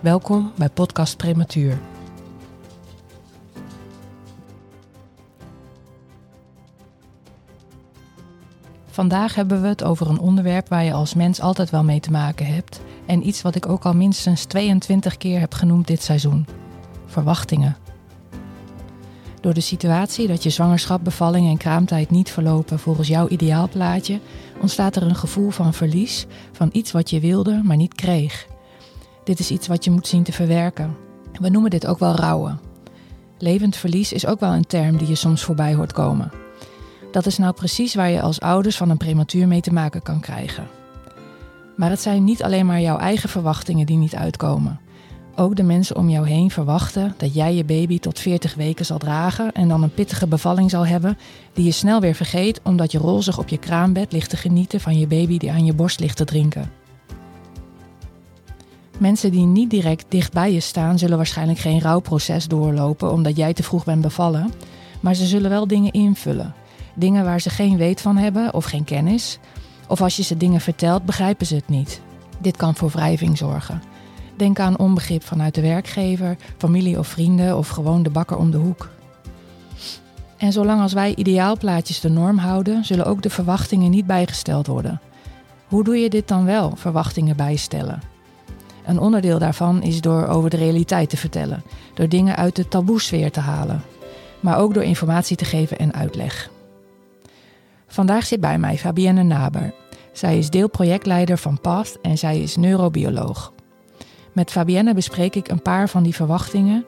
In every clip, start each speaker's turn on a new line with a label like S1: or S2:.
S1: Welkom bij Podcast Prematuur. Vandaag hebben we het over een onderwerp waar je als mens altijd wel mee te maken hebt en iets wat ik ook al minstens 22 keer heb genoemd dit seizoen: verwachtingen. Door de situatie dat je zwangerschap, bevalling en kraamtijd niet verlopen volgens jouw ideaalplaatje, ontstaat er een gevoel van verlies van iets wat je wilde, maar niet kreeg. Dit is iets wat je moet zien te verwerken. We noemen dit ook wel rouwen. Levend verlies is ook wel een term die je soms voorbij hoort komen. Dat is nou precies waar je als ouders van een prematuur mee te maken kan krijgen. Maar het zijn niet alleen maar jouw eigen verwachtingen die niet uitkomen. Ook de mensen om jou heen verwachten dat jij je baby tot 40 weken zal dragen en dan een pittige bevalling zal hebben, die je snel weer vergeet omdat je rozig op je kraambed ligt te genieten van je baby die aan je borst ligt te drinken. Mensen die niet direct dicht bij je staan, zullen waarschijnlijk geen rouwproces doorlopen omdat jij te vroeg bent bevallen, maar ze zullen wel dingen invullen. Dingen waar ze geen weet van hebben of geen kennis. Of als je ze dingen vertelt, begrijpen ze het niet. Dit kan voor wrijving zorgen. Denk aan onbegrip vanuit de werkgever, familie of vrienden of gewoon de bakker om de hoek. En zolang als wij ideaalplaatjes de norm houden, zullen ook de verwachtingen niet bijgesteld worden. Hoe doe je dit dan wel, verwachtingen bijstellen? Een onderdeel daarvan is door over de realiteit te vertellen, door dingen uit de taboesfeer te halen, maar ook door informatie te geven en uitleg. Vandaag zit bij mij Fabienne Naber. Zij is deelprojectleider van PATH en zij is neurobioloog. Met Fabienne bespreek ik een paar van die verwachtingen,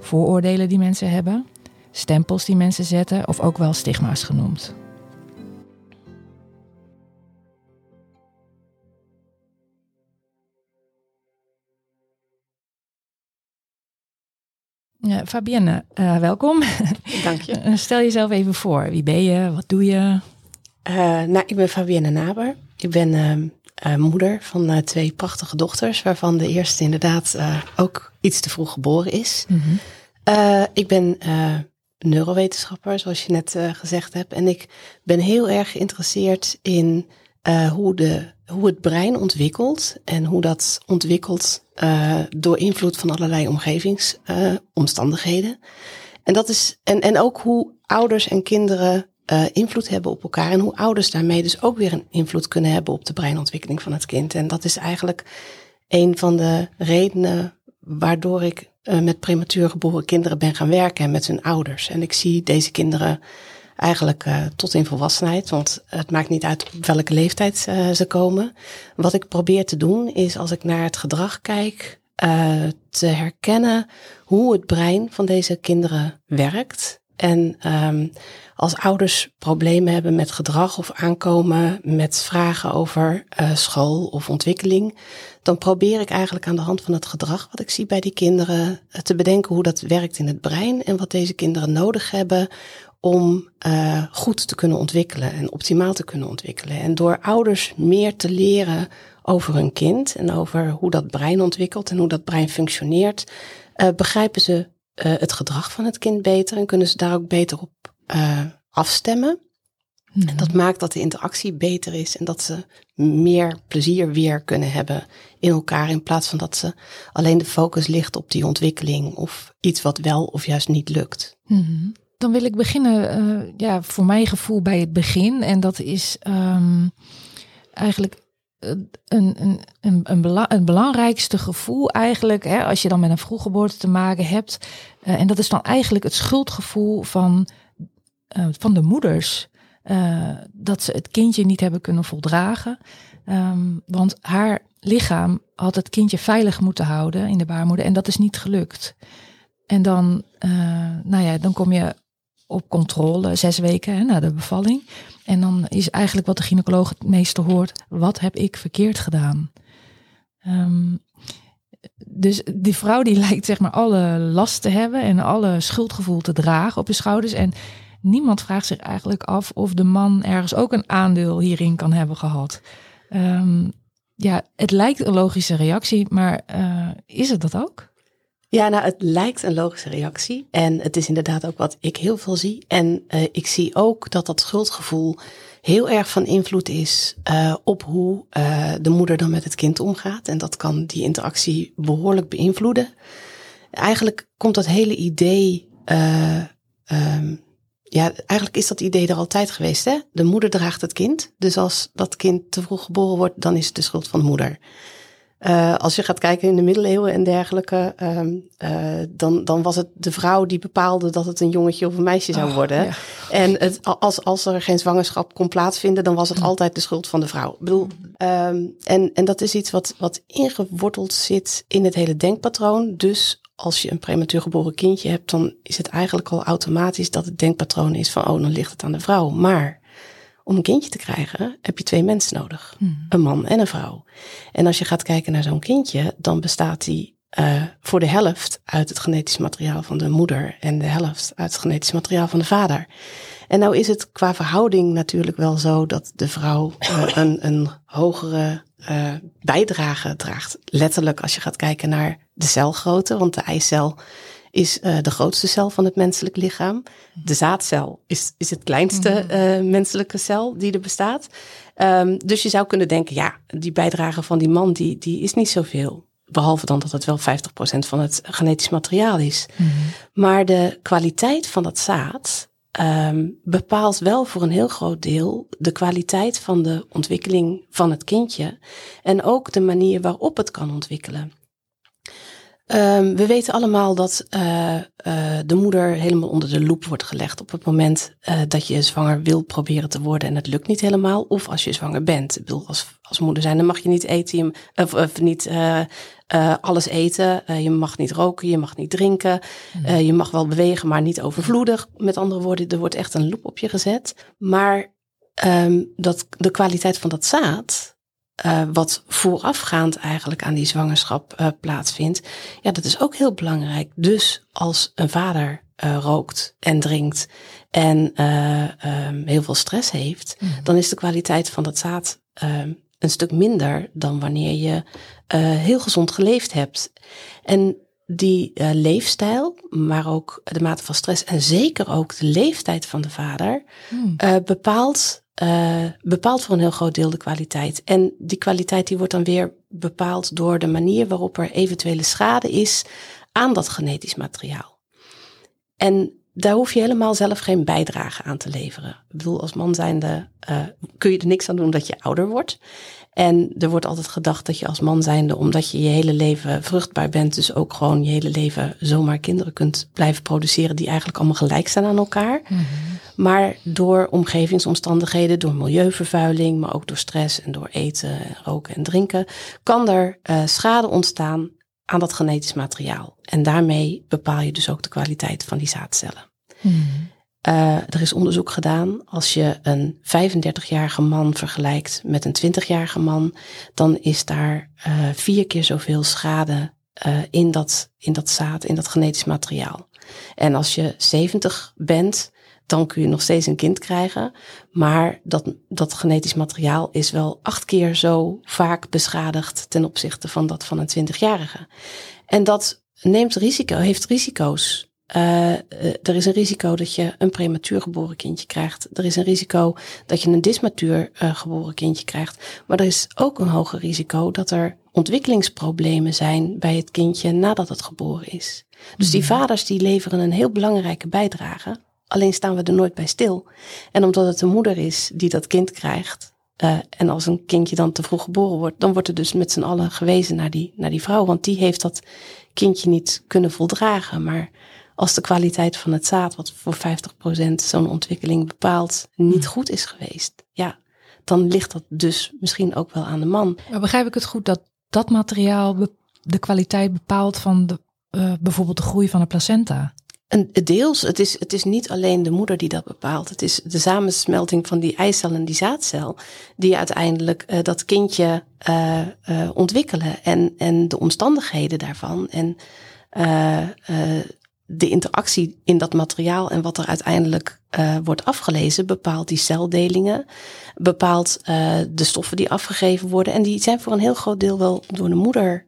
S1: vooroordelen die mensen hebben, stempels die mensen zetten of ook wel stigma's genoemd. Uh, Fabienne, uh, welkom.
S2: Dank je.
S1: Stel jezelf even voor. Wie ben je? Wat doe je?
S2: nou, ik ben Fabienne Naber. Ik ben ehm, moeder van twee prachtige dochters, waarvan de eerste inderdaad ook iets te vroeg geboren is. Mm -hmm. ik ben neurowetenschapper, zoals je net gezegd hebt. En ik ben heel erg geïnteresseerd in hoe, de, hoe het brein ontwikkelt en hoe dat ontwikkelt uh, door invloed van allerlei omgevingsomstandigheden. Uh, en, dat is, en, en ook hoe ouders en kinderen uh, invloed hebben op elkaar. En hoe ouders daarmee dus ook weer een invloed kunnen hebben op de breinontwikkeling van het kind. En dat is eigenlijk een van de redenen waardoor ik met prematuur geboren kinderen ben gaan werken en met hun ouders. En ik zie deze kinderen eigenlijk uh, tot in volwassenheid. Want het maakt niet uit op welke leeftijd uh, ze komen. Wat ik probeer te doen is als ik naar het gedrag kijk, uh, te herkennen hoe het brein van deze kinderen werkt. En um, als ouders problemen hebben met gedrag of aankomen met vragen over school of ontwikkeling, dan probeer ik eigenlijk aan de hand van het gedrag wat ik zie bij die kinderen te bedenken hoe dat werkt in het brein en wat deze kinderen nodig hebben om uh, goed te kunnen ontwikkelen en optimaal te kunnen ontwikkelen. En door ouders meer te leren over hun kind en over hoe dat brein ontwikkelt en hoe dat brein functioneert, uh, begrijpen ze uh, het gedrag van het kind beter en kunnen ze daar ook beter op afstemmen. Mm-hmm. En dat maakt dat de interactie beter is en dat ze meer plezier weer kunnen hebben in elkaar in plaats van dat ze alleen de focus ligt op die ontwikkeling of iets wat wel of juist niet lukt.
S1: Mm-hmm. Dan wil ik beginnen, uh, ja, voor mijn gevoel bij het begin. En dat is um, eigenlijk een, een, een, een, het belangrijkste gevoel eigenlijk, hè, als je dan met een vroeggeboorte te maken hebt. Uh, en dat is dan eigenlijk het schuldgevoel van, van de moeders. dat ze het kindje niet hebben kunnen voldragen. Um, want haar lichaam had het kindje veilig moeten houden in de baarmoeder en dat is niet gelukt. En dan, nou ja, dan kom je op controle, zes weken hè, na de bevalling. En dan is eigenlijk wat de gynaecoloog het meeste hoort, wat heb ik verkeerd gedaan? Um, dus die vrouw die lijkt zeg maar alle last te hebben en alle schuldgevoel te dragen op de schouders. En niemand vraagt zich eigenlijk af of de man ergens ook een aandeel hierin kan hebben gehad. Ehm, ja, het lijkt een logische reactie, maar uh, is het dat ook?
S2: Ja, nou, het lijkt een logische reactie. En het is inderdaad ook wat ik heel veel zie. En uh, ik zie ook dat dat schuldgevoel heel erg van invloed is uh, op hoe uh, de moeder dan met het kind omgaat. En dat kan die interactie behoorlijk beïnvloeden. Eigenlijk komt dat hele idee. Um, ja, eigenlijk is dat idee er altijd geweest. Hè? De moeder draagt het kind. Dus als dat kind te vroeg geboren wordt, dan is het de schuld van de moeder. Uh, als je gaat kijken in de middeleeuwen en dergelijke, um, uh, dan, dan was het de vrouw die bepaalde dat het een jongetje of een meisje zou oh, worden. Ja. En het, als, als er geen zwangerschap kon plaatsvinden, dan was het altijd de schuld van de vrouw. Ik bedoel, um, en, en dat is iets wat, wat ingeworteld zit in het hele denkpatroon. Dus als je een prematuur geboren kindje hebt, dan is het eigenlijk al automatisch dat het denkpatroon is van, oh, dan ligt het aan de vrouw. Maar om een kindje te krijgen heb je twee mensen nodig. Hmm. Een man en een vrouw. En als je gaat kijken naar zo'n kindje, dan bestaat die uh, voor de helft uit het genetisch materiaal van de moeder en de helft uit het genetisch materiaal van de vader. En nou is het qua verhouding natuurlijk wel zo dat de vrouw uh, een, een hogere uh, bijdrage draagt. Letterlijk als je gaat kijken naar de celgrootte, want de eicel is uh, de grootste cel van het menselijk lichaam. De zaadcel is, is het kleinste uh, menselijke cel die er bestaat. Um, dus je zou kunnen denken, ja, die bijdrage van die man, die, die is niet zoveel. Behalve dan dat het wel 50% van het genetisch materiaal is. Mm -hmm. Maar de kwaliteit van dat zaad um, bepaalt wel voor een heel groot deel de kwaliteit van de ontwikkeling van het kindje. En ook de manier waarop het kan ontwikkelen. Um, we weten allemaal dat uh, uh, de moeder helemaal onder de loep wordt gelegd op het moment uh, dat je zwanger wil proberen te worden en het lukt niet helemaal. Of als je zwanger bent. Ik bedoel, als, als moeder zijn, dan mag je niet eten, of, of niet alles eten. je mag niet roken, je mag niet drinken. Mm. je mag wel bewegen, maar niet overvloedig. Met andere woorden, er wordt echt een loep op je gezet. Maar um, dat, de kwaliteit van dat zaad uh, wat voorafgaand eigenlijk aan die zwangerschap uh, plaatsvindt, ja, dat is ook heel belangrijk. Dus als een vader uh, rookt en drinkt en um, heel veel stress heeft, mm. dan is de kwaliteit van dat zaad um, een stuk minder dan wanneer je heel gezond geleefd hebt. En die leefstijl, maar ook de mate van stress en zeker ook de leeftijd van de vader, mm. uh, bepaalt uh, bepaalt voor een heel groot deel de kwaliteit. En die kwaliteit die wordt dan weer bepaald door de manier waarop er eventuele schade is aan dat genetisch materiaal. En daar hoef je helemaal zelf geen bijdrage aan te leveren. Ik bedoel, als man zijnde uh, kun je er niks aan doen dat je ouder wordt. En er wordt altijd gedacht dat je als man zijnde, omdat je je hele leven vruchtbaar bent, dus ook gewoon je hele leven zomaar kinderen kunt blijven produceren die eigenlijk allemaal gelijk zijn aan elkaar. Mm -hmm. Maar door omgevingsomstandigheden, door milieuvervuiling, maar ook door stress en door eten, roken en drinken, kan er uh, schade ontstaan aan dat genetisch materiaal. En daarmee bepaal je dus ook de kwaliteit van die zaadcellen. Mm. Uh, er is onderzoek gedaan. Als je een 35-jarige man vergelijkt met een 20-jarige man, dan is daar uh, vier keer zoveel schade uh, in, dat, in dat zaad, in dat genetisch materiaal. En als je 70 bent, dan kun je nog steeds een kind krijgen. Maar dat, dat genetisch materiaal is wel acht keer zo vaak beschadigd ten opzichte van dat van een 20-jarige. En dat neemt risico, heeft risico's. Uh, er is een risico dat je een prematuur geboren kindje krijgt. Er is een risico dat je een dismatuur uh, geboren kindje krijgt. Maar er is ook een hoger risico dat er ontwikkelingsproblemen zijn bij het kindje nadat het geboren is. Dus die mhm. vaders die leveren een heel belangrijke bijdrage. Alleen staan we er nooit bij stil. En omdat het de moeder is die dat kind krijgt. Uh, en als een kindje dan te vroeg geboren wordt, dan wordt er dus met z'n allen gewezen naar die, naar die vrouw. Want die heeft dat kindje niet kunnen voldragen. Maar als de kwaliteit van het zaad, wat voor 50% zo'n ontwikkeling bepaalt, niet hmm. goed is geweest. Ja, dan ligt dat dus misschien ook wel aan de man.
S1: Maar begrijp ik het goed dat dat materiaal de kwaliteit bepaalt van de, uh, bijvoorbeeld de groei van de placenta?
S2: En deels, het is, het is niet alleen de moeder die dat bepaalt. Het is de samensmelting van die eicel en die zaadcel die uiteindelijk uh, dat kindje uh, uh, ontwikkelen. En, en de omstandigheden daarvan en de interactie in dat materiaal en wat er uiteindelijk wordt afgelezen, bepaalt die celdelingen, bepaalt de stoffen die afgegeven worden. En die zijn voor een heel groot deel wel door de moeder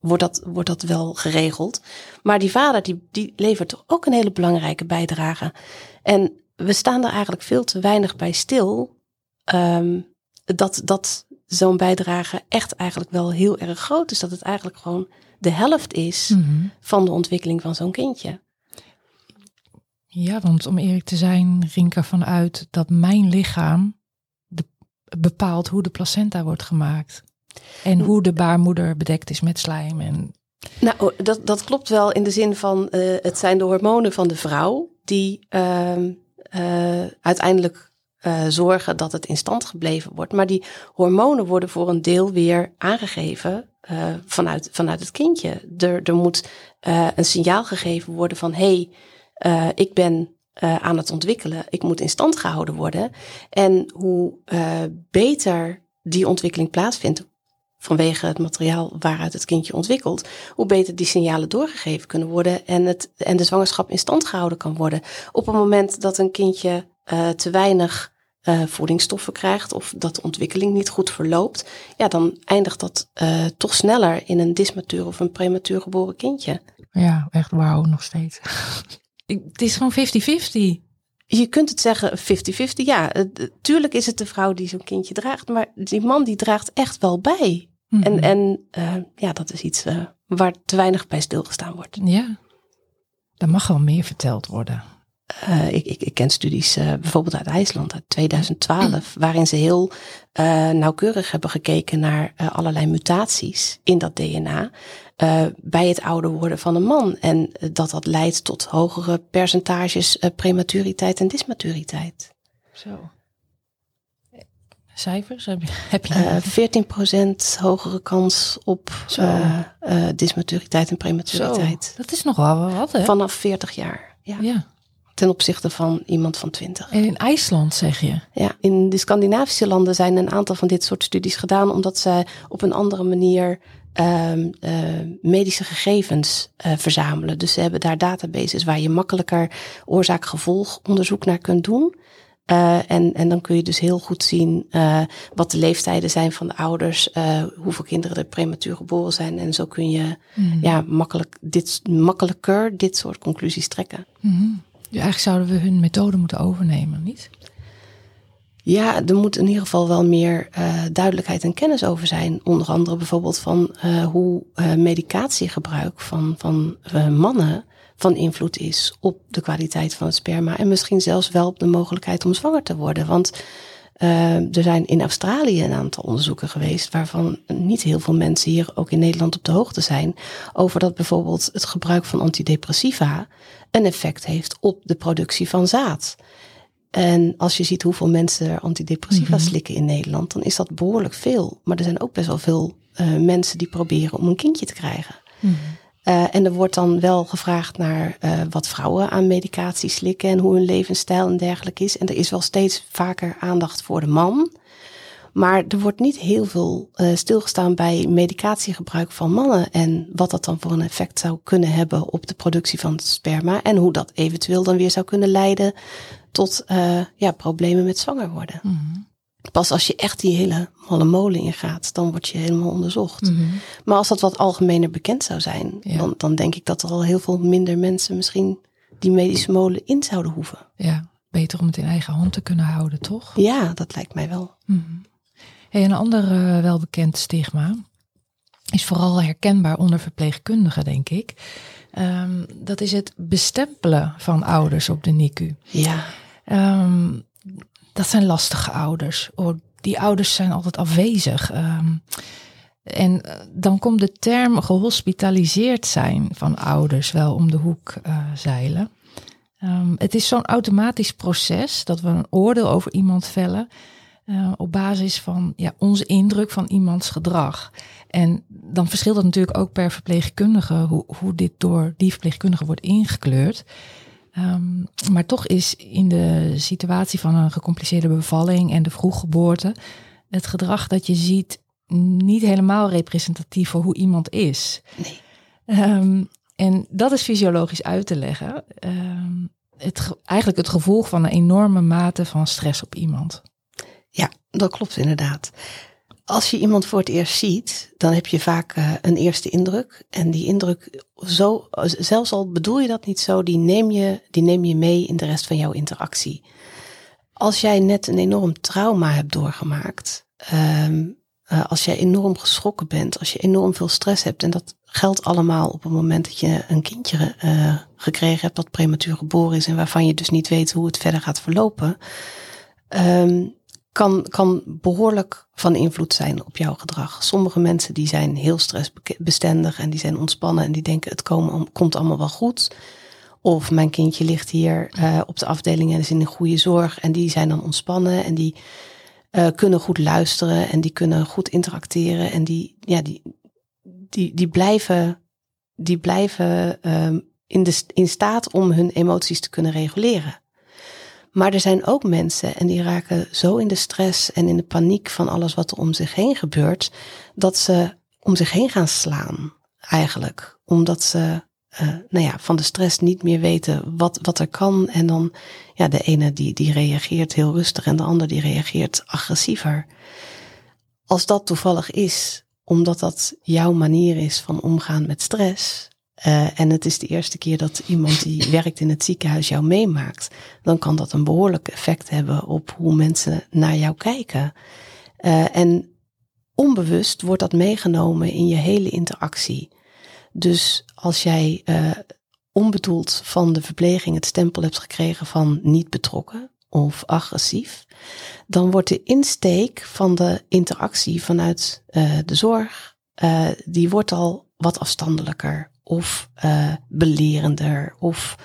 S2: wordt dat, wordt dat wel geregeld. Maar die vader die, die levert toch ook een hele belangrijke bijdrage. En we staan er eigenlijk veel te weinig bij stil. Um, dat dat zo'n bijdrage echt eigenlijk wel heel erg groot is. Dat het eigenlijk gewoon de helft is mhm. van de ontwikkeling van zo'n kindje.
S1: Ja, want om eerlijk te zijn, ging ik ervan uit dat mijn lichaam de, bepaalt hoe de placenta wordt gemaakt. En hoe de baarmoeder bedekt is met slijm. En...
S2: Nou, oh, dat, dat klopt wel in de zin van uh, het zijn de hormonen van de vrouw die uh, uh, uiteindelijk uh, zorgen dat het in stand gebleven wordt. Maar die hormonen worden voor een deel weer aangegeven vanuit, vanuit het kindje. Er, er moet een signaal gegeven worden van hé, hey, ik ben aan het ontwikkelen, ik moet in stand gehouden worden. En hoe beter die ontwikkeling plaatsvindt, vanwege het materiaal waaruit het kindje ontwikkelt, hoe beter die signalen doorgegeven kunnen worden en, het, en de zwangerschap in stand gehouden kan worden. Op het moment dat een kindje uh, te weinig uh, voedingsstoffen krijgt of dat de ontwikkeling niet goed verloopt, ja, dan eindigt dat uh, toch sneller in een dismatuur of een prematuur geboren kindje.
S1: Ja, echt wauw, nog steeds. het is gewoon 50-50
S2: je kunt het zeggen 50-50. Ja, tuurlijk is het de vrouw die zo'n kindje draagt, maar die man die draagt echt wel bij. En, mhm. en uh, ja, dat is iets uh, waar te weinig bij stilgestaan wordt.
S1: Ja, daar mag wel meer verteld worden.
S2: Uh, ik, ik, ik, ken studies bijvoorbeeld uit IJsland uit 2012, waarin ze heel nauwkeurig hebben gekeken naar allerlei mutaties in dat DNA bij het ouder worden van een man. En dat dat leidt tot hogere percentages prematuriteit en dismaturiteit.
S1: Zo cijfers? Heb je, heb je...
S2: Uh, 14% hogere kans op dismaturiteit en prematuriteit.
S1: Zo, dat is nogal wat, hè?
S2: Vanaf 40 jaar, ja. ja. Ten opzichte van iemand van 20.
S1: En in IJsland, zeg je?
S2: Ja, in de Scandinavische landen zijn een aantal van dit soort studies gedaan, omdat zij op een andere manier uh, medische gegevens uh, verzamelen. Dus ze hebben daar databases waar je makkelijker oorzaak-gevolg onderzoek naar kunt doen. Uh, en, en dan kun je dus heel goed zien wat de leeftijden zijn van de ouders, hoeveel kinderen er prematuur geboren zijn. En zo kun je mm. ja, makkelijk dit, makkelijker dit soort conclusies trekken.
S1: Mm. Ja, eigenlijk zouden we hun methode moeten overnemen, niet?
S2: Ja, er moet in ieder geval wel meer duidelijkheid en kennis over zijn. Onder andere bijvoorbeeld van hoe medicatiegebruik van, van mannen van invloed is op de kwaliteit van het sperma. En misschien zelfs wel op de mogelijkheid om zwanger te worden. Want uh, er zijn in Australië een aantal onderzoeken geweest waarvan niet heel veel mensen hier ook in Nederland op de hoogte zijn. Over dat bijvoorbeeld het gebruik van antidepressiva een effect heeft op de productie van zaad. En als je ziet hoeveel mensen er antidepressiva mhm. slikken in Nederland, dan is dat behoorlijk veel. Maar er zijn ook best wel veel uh, mensen die proberen om een kindje te krijgen. Mm uh, en er wordt dan wel gevraagd naar uh, wat vrouwen aan medicatie slikken en hoe hun levensstijl en dergelijke is. En er is wel steeds vaker aandacht voor de man. Maar er wordt niet heel veel uh, stilgestaan bij medicatiegebruik van mannen en wat dat dan voor een effect zou kunnen hebben op de productie van sperma en hoe dat eventueel dan weer zou kunnen leiden tot ja, problemen met zwanger worden. Mm. Pas als je echt die hele malle molen ingaat, dan word je helemaal onderzocht. Mhm. Maar als dat wat algemener bekend zou zijn, dan, dan denk ik dat er al heel veel minder mensen misschien die medische molen in zouden hoeven.
S1: Ja, beter om het in eigen hand te kunnen houden, toch?
S2: Ja, dat lijkt mij wel.
S1: Mm een ander uh, welbekend stigma is vooral herkenbaar onder verpleegkundigen, denk ik. Um, dat is het bestempelen van ouders op de NICU.
S2: Ja.
S1: Um, dat zijn lastige ouders. Oh, die ouders zijn altijd afwezig. Um, en eh, dan komt de term gehospitaliseerd zijn van ouders wel om de hoek uh, zeilen. Um, het is zo'n automatisch proces dat we een oordeel over iemand vellen. uh, op basis van ja, onze indruk van iemands gedrag. En dan verschilt het natuurlijk ook per verpleegkundige hoe, hoe dit door die verpleegkundige wordt ingekleurd. Um, maar toch is in de situatie van een gecompliceerde bevalling en de vroeggeboorte het gedrag dat je ziet niet helemaal representatief voor hoe iemand is.
S2: Nee.
S1: Um, en dat is fysiologisch uit te leggen. Um, het, eigenlijk het gevolg van een enorme mate van stress op iemand.
S2: Ja, dat klopt inderdaad. Als je iemand voor het eerst ziet, dan heb je vaak uh, een eerste indruk. En die indruk, zo, zelfs al bedoel je dat niet zo, die neem, je, die neem je mee in de rest van jouw interactie. Als jij net een enorm trauma hebt doorgemaakt, um, uh, als jij enorm geschrokken bent, als je enorm veel stress hebt, en dat geldt allemaal op het moment dat je een kindje uh, gekregen hebt dat prematuur geboren is en waarvan je dus niet weet hoe het verder gaat verlopen, um, kan, kan behoorlijk van invloed zijn op jouw gedrag. Sommige mensen die zijn heel stressbestendig en die zijn ontspannen en die denken het komt allemaal wel goed. Of mijn kindje ligt hier uh, op de afdeling en is in een goede zorg en die zijn dan ontspannen en die uh, kunnen goed luisteren en die kunnen goed interacteren en die, ja, die, die, die blijven, die blijven um, in, de, in staat om hun emoties te kunnen reguleren. Maar er zijn ook mensen en die raken zo in de stress en in de paniek van alles wat er om zich heen gebeurt, dat ze om zich heen gaan slaan, eigenlijk. Omdat ze uh, nou ja, van de stress niet meer weten wat, wat er kan. En dan, ja, de ene die, die reageert heel rustig en de ander die reageert agressiever. Als dat toevallig is, omdat dat jouw manier is van omgaan met stress, uh, en het is de eerste keer dat iemand die werkt in het ziekenhuis jou meemaakt, dan kan dat een behoorlijk effect hebben op hoe mensen naar jou kijken. Uh, en onbewust wordt dat meegenomen in je hele interactie. Dus als jij uh, onbedoeld van de verpleging het stempel hebt gekregen van niet betrokken of agressief, dan wordt de insteek van de interactie vanuit de zorg, die wordt al wat afstandelijker of uh, belerender of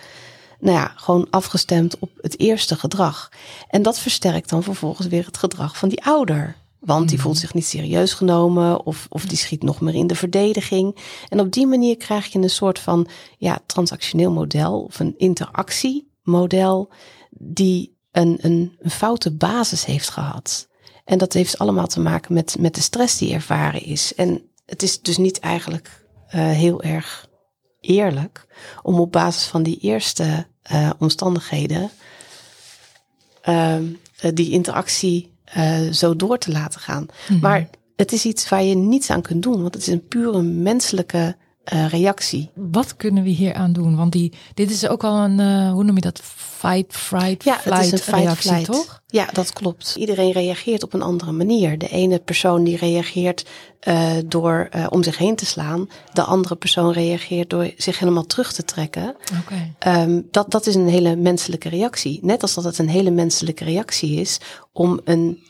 S2: nou ja, gewoon afgestemd op het eerste gedrag. En dat versterkt dan vervolgens weer het gedrag van die ouder. Want die mhm. voelt zich niet serieus genomen of, of die schiet nog meer in de verdediging. En op die manier krijg je een soort van ja, transactioneel model of een interactiemodel die een, een, een foute basis heeft gehad. En dat heeft allemaal te maken met, met de stress die ervaren is. En het is dus niet eigenlijk heel erg eerlijk om op basis van die eerste uh, omstandigheden uh, die interactie zo door te laten gaan. Mm -hmm. Maar het is iets waar je niets aan kunt doen, want het is een pure menselijke uh, reactie.
S1: Wat kunnen we hier aan doen? Want die, dit is ook al een, uh, hoe noem je dat? Fight, fright,
S2: ja,
S1: flight
S2: het is een fight,
S1: reactie,
S2: flight.
S1: toch?
S2: Ja, dat klopt. Iedereen reageert op een andere manier. De ene persoon die reageert uh, door om zich heen te slaan. De andere persoon reageert door zich helemaal terug te trekken.
S1: Okay.
S2: Um, dat, dat is een hele menselijke reactie. Net als dat het een hele menselijke reactie is om een,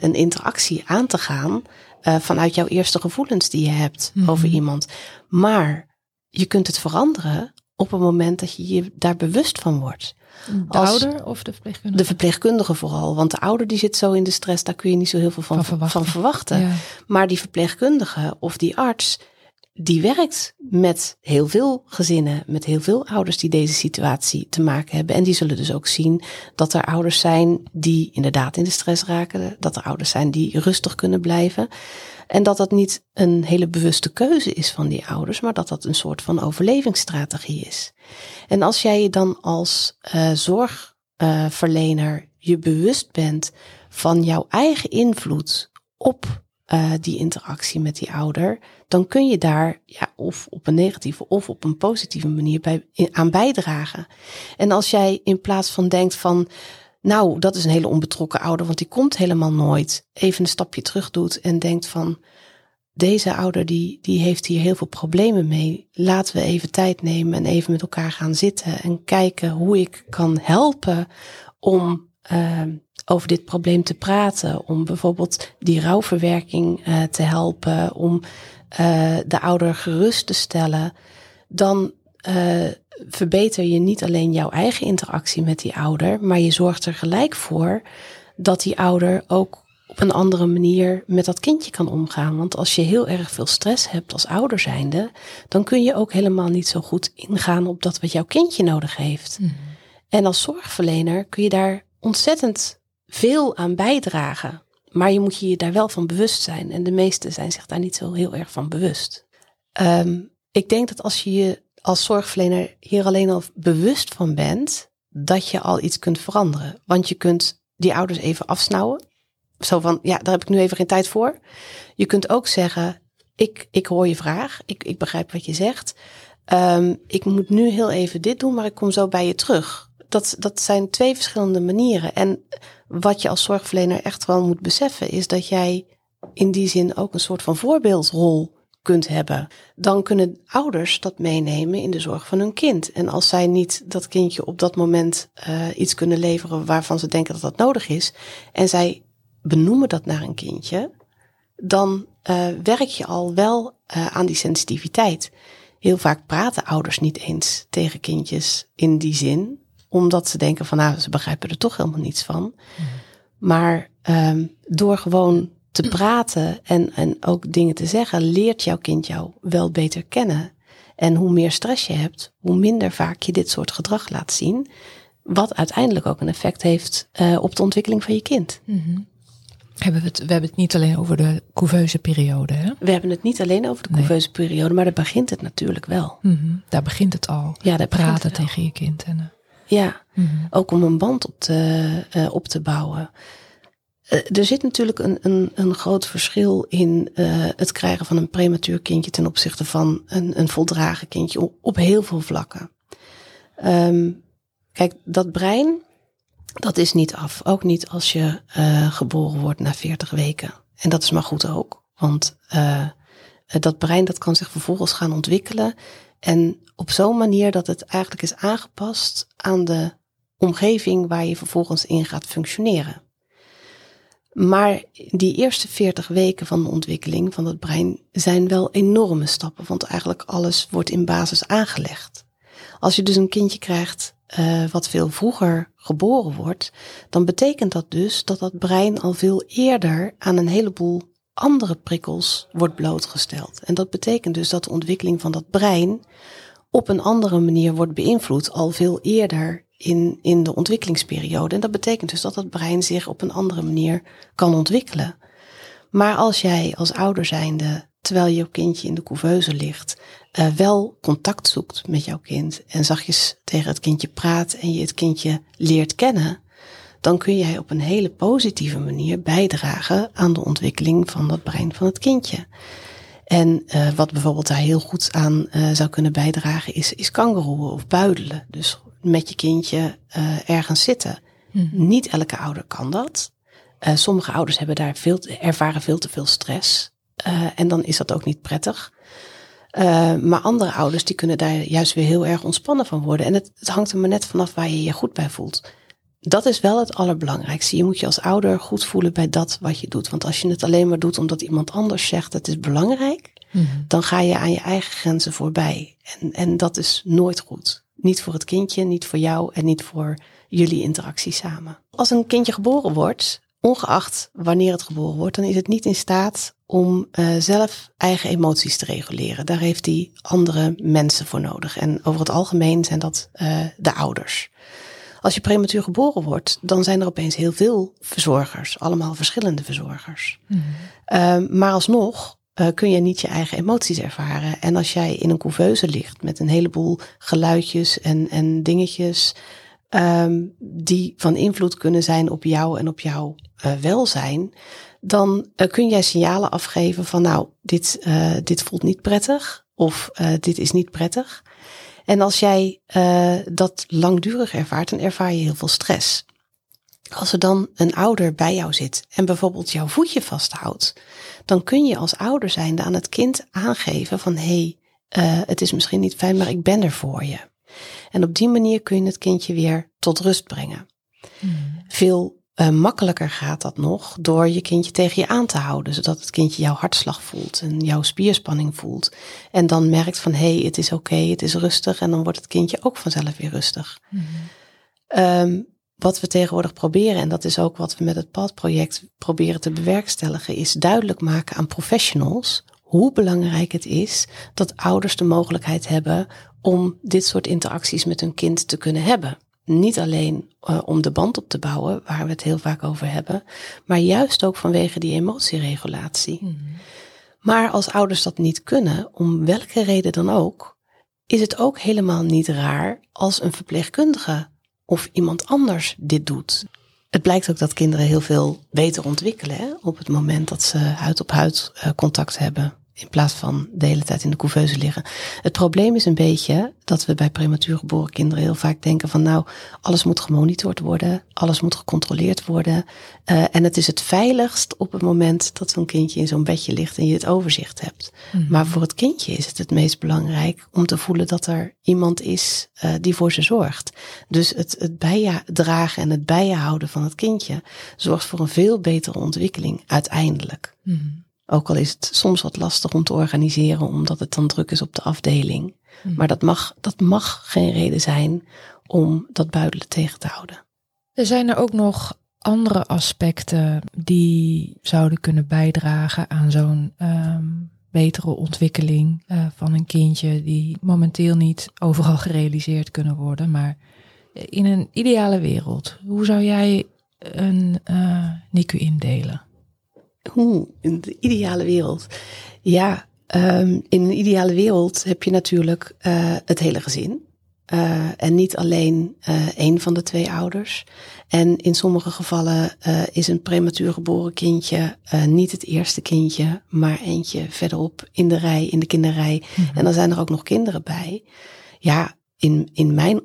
S2: een interactie aan te gaan uh, vanuit jouw eerste gevoelens die je hebt mm -hmm. over iemand. Maar je kunt het veranderen op het moment dat je je daar bewust van wordt.
S1: De Als, ouder of de verpleegkundige?
S2: De verpleegkundige vooral. Want de ouder die zit zo in de stress, daar kun je niet zo heel veel van, van verwachten. Van verwachten. Ja. Maar die verpleegkundige of die arts, die werkt met heel veel gezinnen, met heel veel ouders die deze situatie te maken hebben. En die zullen dus ook zien dat er ouders zijn die inderdaad in de stress raken, dat er ouders zijn die rustig kunnen blijven. En dat dat niet een hele bewuste keuze is van die ouders, maar dat dat een soort van overlevingsstrategie is. En als jij je dan als uh, zorgverlener uh, je bewust bent van jouw eigen invloed op uh, die interactie met die ouder, dan kun je daar ja, of op een negatieve of op een positieve manier bij, aan bijdragen. En als jij in plaats van denkt van, nou, dat is een hele onbetrokken ouder, want die komt helemaal nooit, even een stapje terug doet en denkt van, deze ouder die, die heeft hier heel veel problemen mee. Laten we even tijd nemen en even met elkaar gaan zitten en kijken hoe ik kan helpen om uh, over dit probleem te praten. Om bijvoorbeeld die rouwverwerking uh, te helpen. Om uh, de ouder gerust te stellen. Dan uh, verbeter je niet alleen jouw eigen interactie met die ouder. Maar je zorgt er gelijk voor dat die ouder ook op een andere manier met dat kindje kan omgaan. Want als je heel erg veel stress hebt als ouder zijnde, dan kun je ook helemaal niet zo goed ingaan op dat wat jouw kindje nodig heeft.
S1: Mhm.
S2: En als zorgverlener kun je daar ontzettend veel aan bijdragen. Maar je moet je daar wel van bewust zijn. En de meesten zijn zich daar niet zo heel erg van bewust. Ehm, ik denk dat als je je als zorgverlener hier alleen al bewust van bent, dat je al iets kunt veranderen. Want je kunt die ouders even afsnauwen. Zo van, ja, daar heb ik nu even geen tijd voor. Je kunt ook zeggen, ik, ik hoor je vraag, ik, ik begrijp wat je zegt. Ehm, ik moet nu heel even dit doen, maar ik kom zo bij je terug. Dat, dat zijn twee verschillende manieren. En wat je als zorgverlener echt wel moet beseffen, is dat jij in die zin ook een soort van voorbeeldrol kunt hebben. Dan kunnen ouders dat meenemen in de zorg van hun kind. En als zij niet dat kindje op dat moment uh, iets kunnen leveren waarvan ze denken dat dat nodig is, en zij benoemen dat naar een kindje, dan uh, werk je al wel uh, aan die sensitiviteit. Heel vaak praten ouders niet eens tegen kindjes in die zin, omdat ze denken van nou, ze begrijpen er toch helemaal niets van. Maar um, door gewoon te praten en, en ook dingen te zeggen, leert jouw kind jou wel beter kennen. En hoe meer stress je hebt, hoe minder vaak je dit soort gedrag laat zien. Wat uiteindelijk ook een effect heeft uh, op de ontwikkeling van je kind.
S1: Mm -hmm. Hebben we, het, we hebben het niet alleen over de couveuse periode. Hè?
S2: We hebben het niet alleen over de couveuse nee. periode, maar daar begint het natuurlijk wel.
S1: Mm -hmm. Daar begint het al.
S2: Ja, daar
S1: praten tegen je kind. En, uh,
S2: ja, mm -hmm. ook om een band op te, uh, op te bouwen. Uh, er zit natuurlijk een, een, een groot verschil in uh, het krijgen van een prematuur kindje ten opzichte van een, een voldragen kindje op, op heel veel vlakken. Um, kijk, dat brein, dat is niet af. Ook niet als je geboren wordt na 40 weken. En dat is maar goed ook. Want dat brein dat kan zich vervolgens gaan ontwikkelen. En op zo'n manier dat het eigenlijk is aangepast aan de omgeving waar je vervolgens in gaat functioneren. Maar die eerste 40 weken van de ontwikkeling van het brein zijn wel enorme stappen, want eigenlijk alles wordt in basis aangelegd. Als je dus een kindje krijgt uh, wat veel vroeger geboren wordt, dan betekent dat dus dat dat brein al veel eerder aan een heleboel andere prikkels wordt blootgesteld. En dat betekent dus dat de ontwikkeling van dat brein op een andere manier wordt beïnvloed al veel eerder in, in de ontwikkelingsperiode. En dat betekent dus dat het brein zich op een andere manier kan ontwikkelen. Maar als jij als ouder zijnde, terwijl je kindje in de couveuse ligt, uh, wel contact zoekt met jouw kind en zachtjes tegen het kindje praat en je het kindje leert kennen, dan kun jij op een hele positieve manier bijdragen aan de ontwikkeling van dat brein van het kindje. En uh, wat bijvoorbeeld daar heel goed aan uh, zou kunnen bijdragen is, is kangeroeën of buidelen. Dus met je kindje uh, ergens zitten. Mm -hmm. Niet elke ouder kan dat. Sommige ouders hebben daar veel, ervaren veel te veel stress. En dan is dat ook niet prettig. maar andere ouders die kunnen daar juist weer heel erg ontspannen van worden. En het, het hangt er maar net vanaf waar je je goed bij voelt. Dat is wel het allerbelangrijkste. Je moet je als ouder goed voelen bij dat wat je doet. Want als je het alleen maar doet omdat iemand anders zegt het is belangrijk, mm -hmm. dan ga je aan je eigen grenzen voorbij. En, en dat is nooit goed. Niet voor het kindje, niet voor jou en niet voor jullie interactie samen. Als een kindje geboren wordt, ongeacht wanneer het geboren wordt, dan is het niet in staat om uh, zelf eigen emoties te reguleren. Daar heeft hij andere mensen voor nodig. En over het algemeen zijn dat uh, de ouders. Als je prematuur geboren wordt, dan zijn er opeens heel veel verzorgers, allemaal verschillende verzorgers. Mm. Uh, maar alsnog uh, kun je niet je eigen emoties ervaren. En als jij in een couveuse ligt met een heleboel geluidjes en, en dingetjes um, die van invloed kunnen zijn op jou en op jouw uh, welzijn, dan uh, kun jij signalen afgeven van nou, dit, dit voelt niet prettig of dit is niet prettig. En als jij dat langdurig ervaart, dan ervaar je heel veel stress. Als er dan een ouder bij jou zit en bijvoorbeeld jouw voetje vasthoudt, dan kun je als ouder zijnde aan het kind aangeven van hé, hey, uh, het is misschien niet fijn, maar ik ben er voor je. En op die manier kun je het kindje weer tot rust brengen. Hmm. Veel uh, makkelijker gaat dat nog door je kindje tegen je aan te houden, zodat het kindje jouw hartslag voelt en jouw spierspanning voelt. En dan merkt van hé, hey, het is oké, okay, het is rustig en dan wordt het kindje ook vanzelf weer rustig. Hmm. Um, wat we tegenwoordig proberen, en dat is ook wat we met het PAD-project proberen te bewerkstelligen, is duidelijk maken aan professionals hoe belangrijk het is dat ouders de mogelijkheid hebben om dit soort interacties met hun kind te kunnen hebben. Niet alleen uh, om de band op te bouwen, waar we het heel vaak over hebben, maar juist ook vanwege die emotieregulatie. Mm -hmm. Maar als ouders dat niet kunnen, om welke reden dan ook, is het ook helemaal niet raar als een verpleegkundige of iemand anders dit doet. Het blijkt ook dat kinderen heel veel beter ontwikkelen hè, op het moment dat ze huid op huid uh, contact hebben. In plaats van de hele tijd in de couveuse liggen. Het probleem is een beetje dat we bij prematuur geboren kinderen heel vaak denken van nou, alles moet gemonitord worden, alles moet gecontroleerd worden. Uh, en het is het veiligst op het moment dat zo'n kindje in zo'n bedje ligt en je het overzicht hebt. Mm-hmm. Maar voor het kindje is het het meest belangrijk om te voelen dat er iemand is uh, die voor ze zorgt. Dus het, het bijdragen en het bijenhouden van het kindje zorgt voor een veel betere ontwikkeling uiteindelijk.
S1: Mm-hmm.
S2: Ook al is het soms wat lastig om te organiseren, omdat het dan druk is op de afdeling.
S1: Hmm.
S2: Maar dat mag, dat mag geen reden zijn om dat buidelen tegen te houden.
S1: Er zijn er ook nog andere aspecten die zouden kunnen bijdragen aan zo'n um, betere ontwikkeling uh, van een kindje, die momenteel niet overal gerealiseerd kunnen worden. Maar in een ideale wereld, hoe zou jij een uh, NICU indelen?
S2: Hoe, in de ideale wereld. Ja, um, in een ideale wereld heb je natuurlijk uh, het hele gezin. Uh, en niet alleen uh, één van de twee ouders. En in sommige gevallen is een prematuur geboren kindje niet het eerste kindje, maar eentje verderop in de rij, in de kinderrij. Mm -hmm. En dan zijn er ook nog kinderen bij. Ja, in, in mijn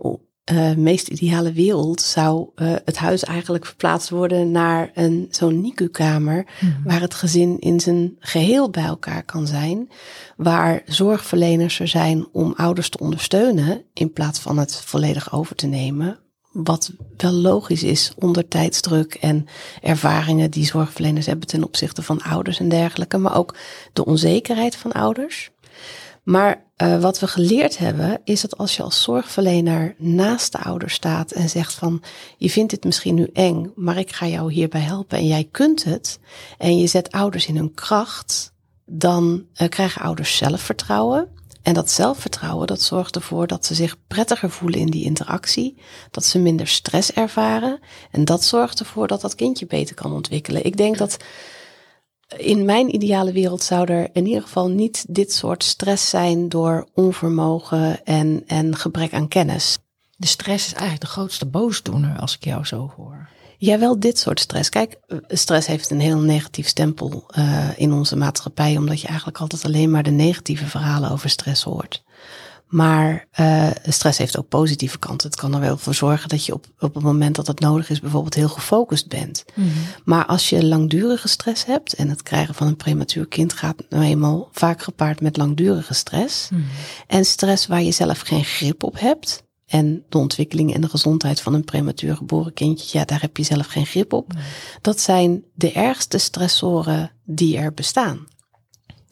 S2: uh, meest ideale wereld zou uh, het huis eigenlijk verplaatst worden naar een zo'n NICU-kamer,
S1: Mhm.
S2: waar het gezin in zijn geheel bij elkaar kan zijn, waar zorgverleners er zijn om ouders te ondersteunen in plaats van het volledig over te nemen. Wat wel logisch is onder tijdsdruk en ervaringen die zorgverleners hebben ten opzichte van ouders en dergelijke, maar ook de onzekerheid van ouders. Maar uh, wat we geleerd hebben, is dat als je als zorgverlener naast de ouder staat en zegt van je vindt dit misschien nu eng, maar ik ga jou hierbij helpen en jij kunt het. En je zet ouders in hun kracht, dan uh, krijgen ouders zelfvertrouwen. En dat zelfvertrouwen, dat zorgt ervoor dat ze zich prettiger voelen in die interactie, dat ze minder stress ervaren. En dat zorgt ervoor dat dat kindje beter kan ontwikkelen. Ik denk dat in mijn ideale wereld zou er in ieder geval niet dit soort stress zijn door onvermogen en, en gebrek aan kennis.
S1: De stress is eigenlijk de grootste boosdoener als ik jou zo hoor.
S2: Ja, wel dit soort stress. Kijk, stress heeft een heel negatief stempel uh, in onze maatschappij, omdat je eigenlijk altijd alleen maar de negatieve verhalen over stress hoort. Maar uh, stress heeft ook positieve kanten. Het kan er wel voor zorgen dat je op, op het moment dat het nodig is, bijvoorbeeld heel gefocust bent.
S1: Mhm.
S2: Maar als je langdurige stress hebt, en het krijgen van een prematuur kind gaat nou eenmaal vaak gepaard met langdurige stress.
S1: Mhm.
S2: En stress waar je zelf geen grip op hebt. En de ontwikkeling en de gezondheid van een prematuur geboren kindje, ja, daar heb je zelf geen grip op. Dat zijn de ergste stressoren die er bestaan.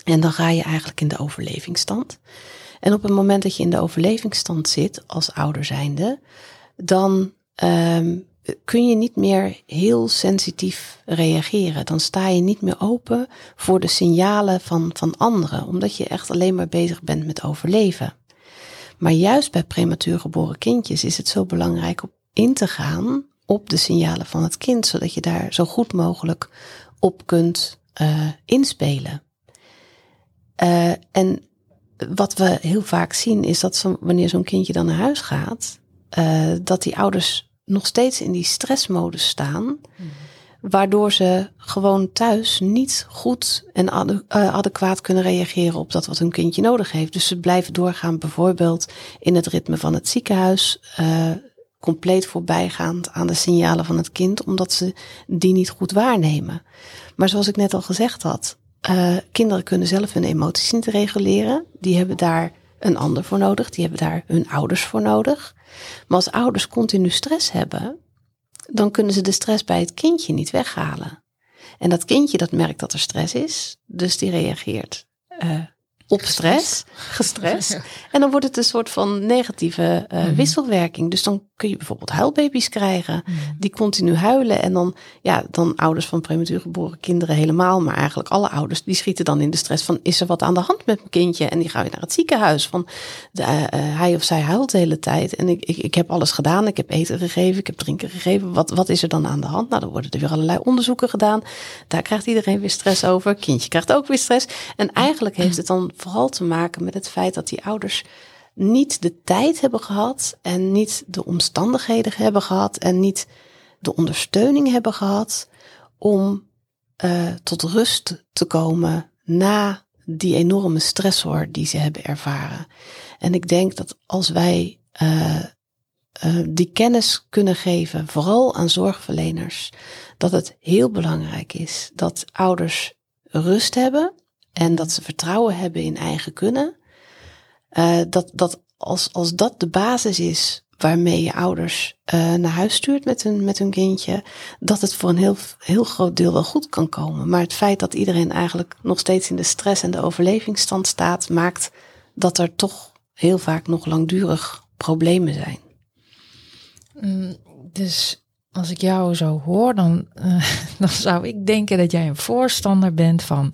S2: En dan ga je eigenlijk in de overlevingsstand. En op het moment dat je in de overlevingsstand zit als ouder zijnde, dan um, kun je niet meer heel sensitief reageren. Dan sta je niet meer open voor de signalen van, van anderen, omdat je echt alleen maar bezig bent met overleven. Maar juist bij prematuur geboren kindjes is het zo belangrijk om in te gaan op de signalen van het kind, zodat je daar zo goed mogelijk op kunt uh, inspelen. Uh, en wat we heel vaak zien is dat zo, wanneer zo'n kindje dan naar huis gaat, uh, dat die ouders nog steeds in die stressmodus staan,
S1: mm.
S2: waardoor ze gewoon thuis niet goed en uh, adequaat kunnen reageren op dat wat hun kindje nodig heeft. Dus ze blijven doorgaan bijvoorbeeld in het ritme van het ziekenhuis, uh, compleet voorbijgaand aan de signalen van het kind, omdat ze die niet goed waarnemen. Maar zoals ik net al gezegd had, uh, kinderen kunnen zelf hun emoties niet reguleren. Die hebben daar een ander voor nodig. Die hebben daar hun ouders voor nodig. Maar als ouders continu stress hebben, dan kunnen ze de stress bij het kindje niet weghalen. En dat kindje dat merkt dat er stress is, dus die reageert uh, op stress, gestrest. En dan wordt het een soort van negatieve uh, wisselwerking. Dus dan kun je bijvoorbeeld huilbaby's krijgen, mhm. die continu huilen. En dan, ja, dan ouders van prematuur geboren kinderen helemaal, maar eigenlijk alle ouders, die schieten dan in de stress van, is er wat aan de hand met mijn kindje? En die gaan weer naar het ziekenhuis van, de, uh, hij of zij huilt de hele tijd. En ik, ik, ik heb alles gedaan, ik heb eten gegeven, ik heb drinken gegeven. Wat, wat is er dan aan de hand? Nou, dan worden er weer allerlei onderzoeken gedaan. Daar krijgt iedereen weer stress over. Kindje krijgt ook weer stress. En eigenlijk heeft het dan vooral te maken met het feit dat die ouders niet de tijd hebben gehad en niet de omstandigheden hebben gehad en niet de ondersteuning hebben gehad om uh, tot rust te komen na die enorme stressor die ze hebben ervaren. En ik denk dat als wij uh, uh, die kennis kunnen geven, vooral aan zorgverleners, dat het heel belangrijk is dat ouders rust hebben en dat ze vertrouwen hebben in eigen kunnen. Uh, dat, dat als, als dat de basis is waarmee je ouders uh, naar huis stuurt met hun, met hun kindje, dat het voor een heel, heel groot deel wel goed kan komen. Maar het feit dat iedereen eigenlijk nog steeds in de stress en de overlevingsstand staat, maakt dat er toch heel vaak nog langdurig problemen zijn.
S1: Mm, dus als ik jou zo hoor, dan, uh, dan zou ik denken dat jij een voorstander bent van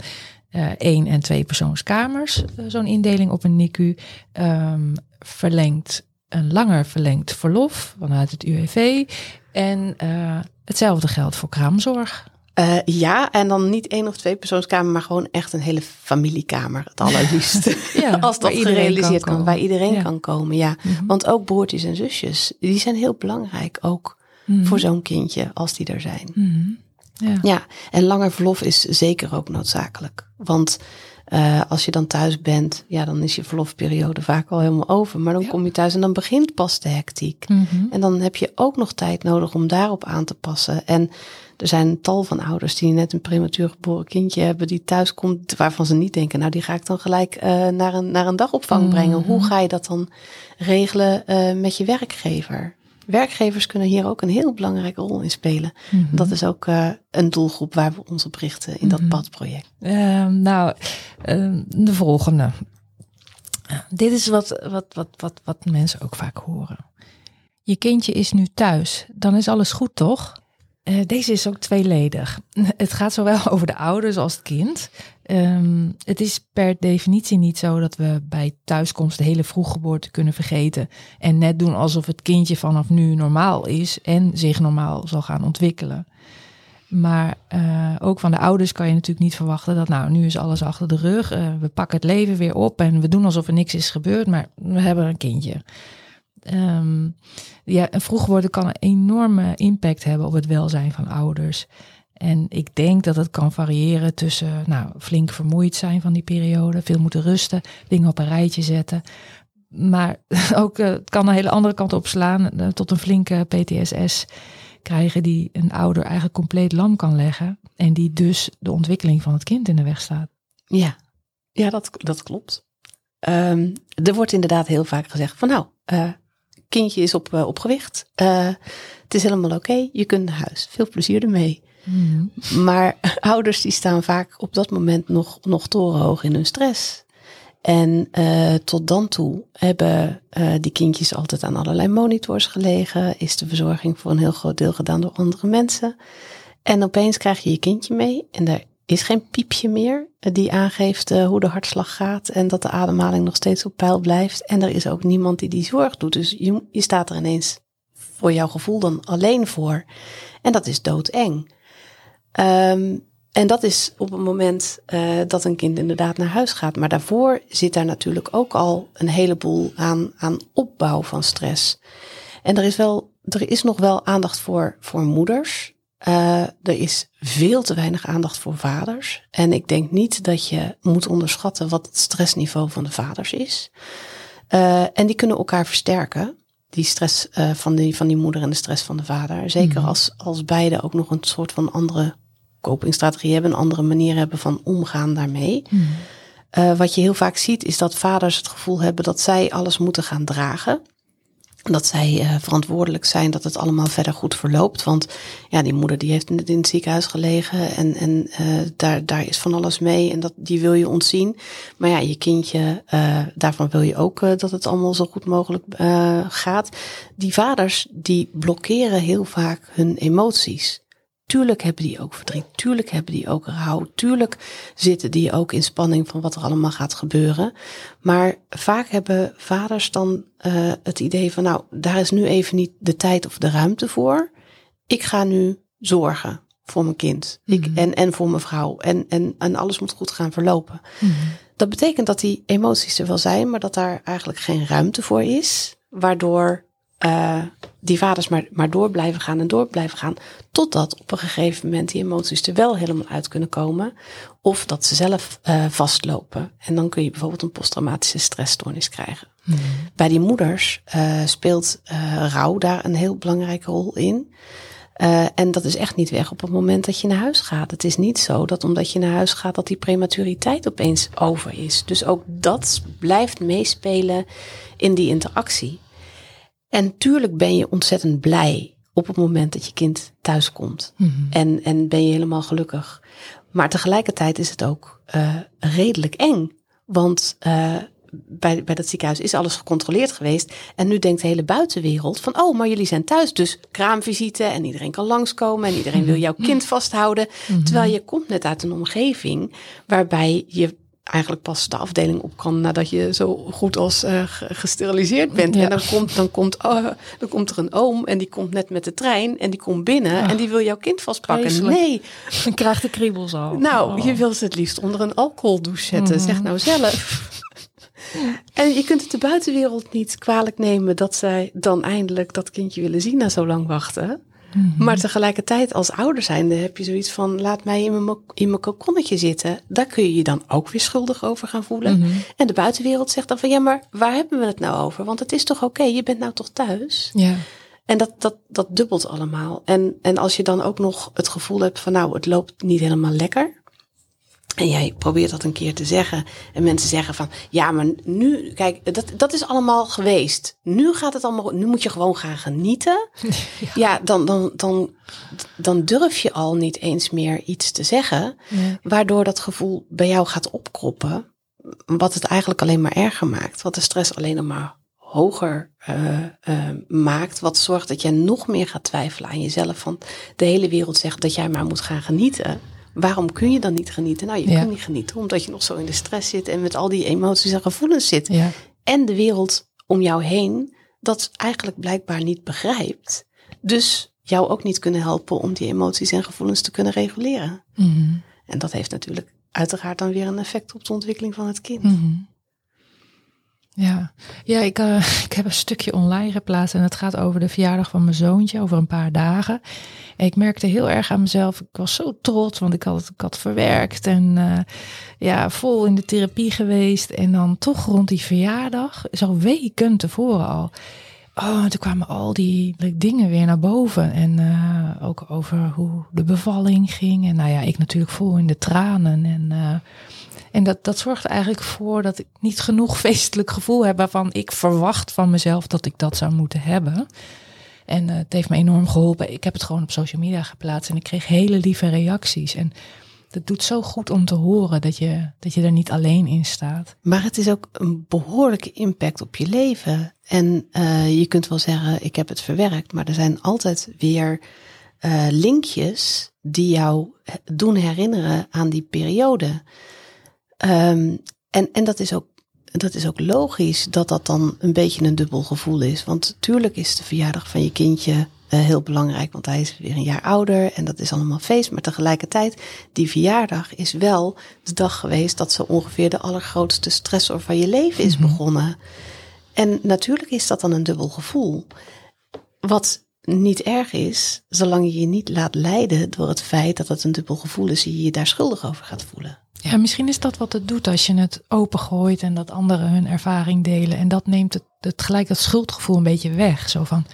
S1: één en twee persoonskamers, uh, zo'n indeling op een NICU, um, ehm, verlengt een langer verlengd verlof vanuit het UWV en uh, hetzelfde geldt voor kraamzorg.
S2: ja, en dan niet één of twee persoonskamer, maar gewoon echt een hele familiekamer. Het allerliefst. ja, Als dat gerealiseerd kan, kan, waar iedereen kan komen. Ja, mm -hmm. want ook broertjes en zusjes, die zijn heel belangrijk ook mm -hmm. voor zo'n kindje als die er zijn. Mm -hmm. Ja. ja, en langer verlof is zeker ook noodzakelijk. Want uh, als je dan thuis bent, ja, dan is je verlofperiode vaak al helemaal over. Maar dan ja. kom je thuis en dan begint pas de hectiek. Mm -hmm. En dan heb je ook nog tijd nodig om daarop aan te passen. En er zijn een tal van ouders die net een prematuur geboren kindje hebben die thuis komt, waarvan ze niet denken, nou die ga ik dan gelijk uh, naar, een, naar een dagopvang mm -hmm. brengen. Hoe ga je dat dan regelen uh, met je werkgever? Werkgevers kunnen hier ook een heel belangrijke rol in spelen. Mm -hmm. Dat is ook uh, een doelgroep waar we ons op richten in dat mm -hmm. padproject.
S1: Uh, nou, uh, de volgende. Dit is wat, wat, wat, wat, wat mensen ook vaak horen. Je kindje is nu thuis, dan is alles goed, toch? Uh, deze is ook tweeledig. Het gaat zowel over de ouders als het kind. Um, het is per definitie niet zo dat we bij thuiskomst de hele vroeggeboorte kunnen vergeten en net doen alsof het kindje vanaf nu normaal is en zich normaal zal gaan ontwikkelen. Maar uh, ook van de ouders kan je natuurlijk niet verwachten dat nou nu is alles achter de rug, uh, we pakken het leven weer op en we doen alsof er niks is gebeurd, maar we hebben een kindje. Um, ja, een vroeggeboorte kan een enorme impact hebben op het welzijn van ouders. En ik denk dat het kan variëren tussen nou, flink vermoeid zijn van die periode, veel moeten rusten, dingen op een rijtje zetten. Maar ook uh, het kan een hele andere kant op slaan, uh, tot een flinke PTSS krijgen die een ouder eigenlijk compleet lam kan leggen. En die dus de ontwikkeling van het kind in de weg staat.
S2: Ja, ja dat, dat klopt. Um, er wordt inderdaad heel vaak gezegd van nou, uh, kindje is op, op gewicht. het is helemaal oké, okay, je kunt naar huis. Veel plezier ermee. Mm. Maar ouders die staan vaak op dat moment nog, nog torenhoog in hun stress. En uh, tot dan toe hebben uh, die kindjes altijd aan allerlei monitors gelegen. Is de verzorging voor een heel groot deel gedaan door andere mensen. En opeens krijg je je kindje mee en er is geen piepje meer die aangeeft uh, hoe de hartslag gaat en dat de ademhaling nog steeds op peil blijft. En er is ook niemand die die zorg doet. Dus je, je staat er ineens voor jouw gevoel dan alleen voor. En dat is doodeng. Um, en dat is op het moment uh, dat een kind inderdaad naar huis gaat. Maar daarvoor zit daar natuurlijk ook al een heleboel aan, aan opbouw van stress. En er is, wel, er is nog wel aandacht voor, voor moeders. Uh, er is veel te weinig aandacht voor vaders. En ik denk niet dat je moet onderschatten wat het stressniveau van de vaders is. Uh, en die kunnen elkaar versterken die stress uh, van, die, van die moeder en de stress van de vader. Zeker mm. als, als beide ook nog een soort van andere copingstrategie hebben, een andere manier hebben van omgaan daarmee. Uh, wat je heel vaak ziet is dat vaders het gevoel hebben dat zij alles moeten gaan dragen. Dat zij uh, verantwoordelijk zijn dat het allemaal verder goed verloopt. Want ja, die moeder die heeft net in het ziekenhuis gelegen en, en uh, daar, daar is van alles mee en dat, die wil je ontzien. Maar ja, je kindje, uh, daarvan wil je ook dat het allemaal zo goed mogelijk gaat. Die vaders die blokkeren heel vaak hun emoties. Tuurlijk hebben die ook verdriet, tuurlijk hebben die ook rouw, tuurlijk zitten die ook in spanning van wat er allemaal gaat gebeuren. Maar vaak hebben vaders dan uh, het idee van, nou, daar is nu even niet de tijd of de ruimte voor. Ik ga nu zorgen voor mijn kind ik, mhm. en, en voor mijn vrouw en, en, en alles moet goed gaan verlopen. Mm Dat betekent dat die emoties er wel zijn, maar dat daar eigenlijk geen ruimte voor is, waardoor uh, die vaders maar, maar door blijven gaan en door blijven gaan. Totdat op een gegeven moment die emoties er wel helemaal uit kunnen komen. Of dat ze zelf uh, vastlopen. En dan kun je bijvoorbeeld een posttraumatische stressstoornis krijgen. Hmm. Bij die moeders uh, speelt rouw daar een heel belangrijke rol in. En dat is echt niet weg op het moment dat je naar huis gaat. Het is niet zo dat omdat je naar huis gaat dat die prematuriteit opeens over is. Dus ook dat blijft meespelen in die interactie. En tuurlijk ben je ontzettend blij op het moment dat je kind thuis komt. Mhm. en, en ben je helemaal gelukkig. Maar tegelijkertijd is het ook uh, redelijk eng. Want uh, bij, bij dat ziekenhuis is alles gecontroleerd geweest. En nu denkt de hele buitenwereld van, oh, maar jullie zijn thuis. Dus kraamvisite en iedereen kan langskomen en iedereen wil jouw kind vasthouden. Mhm. Terwijl je komt net uit een omgeving waarbij je eigenlijk pas de afdeling op kan nadat je zo goed als uh, gesteriliseerd bent. En dan komt, dan, komt, dan komt er een oom en die komt net met de trein en die komt binnen en die wil jouw kind vastpakken. Nee.
S1: Dan krijgt de kriebels al.
S2: Nou, je wil ze het liefst onder een alcoholdouche zetten. Zeg mhm. nou zelf. En je kunt het de buitenwereld niet kwalijk nemen dat zij dan eindelijk dat kindje willen zien na zo lang wachten. Mhm. Maar tegelijkertijd als ouder zijnde heb je zoiets van laat mij in mijn, in mijn kokonnetje zitten. Daar kun je je dan ook weer schuldig over gaan voelen. Mhm. En de buitenwereld zegt dan van ja, maar waar hebben we het nou over? Want het is toch oké, je bent nou toch thuis?
S1: Ja.
S2: En dat, dat, dat dubbelt allemaal. En, en als je dan ook nog het gevoel hebt van nou, het loopt niet helemaal lekker. En jij probeert dat een keer te zeggen. En mensen zeggen van, ja, maar nu, kijk, dat, dat is allemaal geweest. Nu gaat het allemaal, nu moet je gewoon gaan genieten. Ja, dan, dan, dan, dan durf je al niet eens meer iets te zeggen. Waardoor dat gevoel bij jou gaat opkroppen. Wat het eigenlijk alleen maar erger maakt. Wat de stress alleen maar hoger uh, uh, maakt. Wat zorgt dat jij nog meer gaat twijfelen aan jezelf. Van de hele wereld zegt dat jij maar moet gaan genieten. Waarom kun je dan niet genieten? Nou, je kunt niet genieten omdat je nog zo in de stress zit en met al die emoties en gevoelens zit.
S1: Ja.
S2: En de wereld om jou heen dat eigenlijk blijkbaar niet begrijpt. Dus jou ook niet kunnen helpen om die emoties en gevoelens te kunnen reguleren.
S1: Mm
S2: En dat heeft natuurlijk uiteraard dan weer een effect op de ontwikkeling van het kind.
S1: Mm ja, ja ik, uh, ik heb een stukje online geplaatst en het gaat over de verjaardag van mijn zoontje over een paar dagen. En ik merkte heel erg aan mezelf, ik was zo trots, want ik had het had verwerkt en uh, ja, vol in de therapie geweest. En dan toch rond die verjaardag, zo weken tevoren al. Oh, toen kwamen al die dingen weer naar boven. En uh, ook over hoe de bevalling ging. En nou ja, ik natuurlijk vol in de tranen. En en dat, dat zorgt eigenlijk voor dat ik niet genoeg feestelijk gevoel heb waarvan ik verwacht van mezelf dat ik dat zou moeten hebben. En uh, het heeft me enorm geholpen. Ik heb het gewoon op social media geplaatst en ik kreeg hele lieve reacties. En dat doet zo goed om te horen dat je, dat je er niet alleen in staat.
S2: Maar het is ook een behoorlijke impact op je leven. En uh, je kunt wel zeggen, ik heb het verwerkt, maar er zijn altijd weer uh, linkjes die jou doen herinneren aan die periode. Um, en, en dat is ook dat is ook logisch dat dat dan een beetje een dubbel gevoel is. Want tuurlijk is de verjaardag van je kindje uh, heel belangrijk, want hij is weer een jaar ouder en dat is allemaal feest. Maar tegelijkertijd, die verjaardag is wel de dag geweest dat zo ongeveer de allergrootste stressor van je leven is mhm. begonnen. En natuurlijk is dat dan een dubbel gevoel. Wat niet erg is, zolang je je niet laat leiden door het feit dat het een dubbel gevoel is, je je daar schuldig over gaat voelen.
S1: Ja, misschien is dat wat het doet als je het opengooit en dat anderen hun ervaring delen. En dat neemt het, het gelijk dat schuldgevoel een beetje weg. Zo van,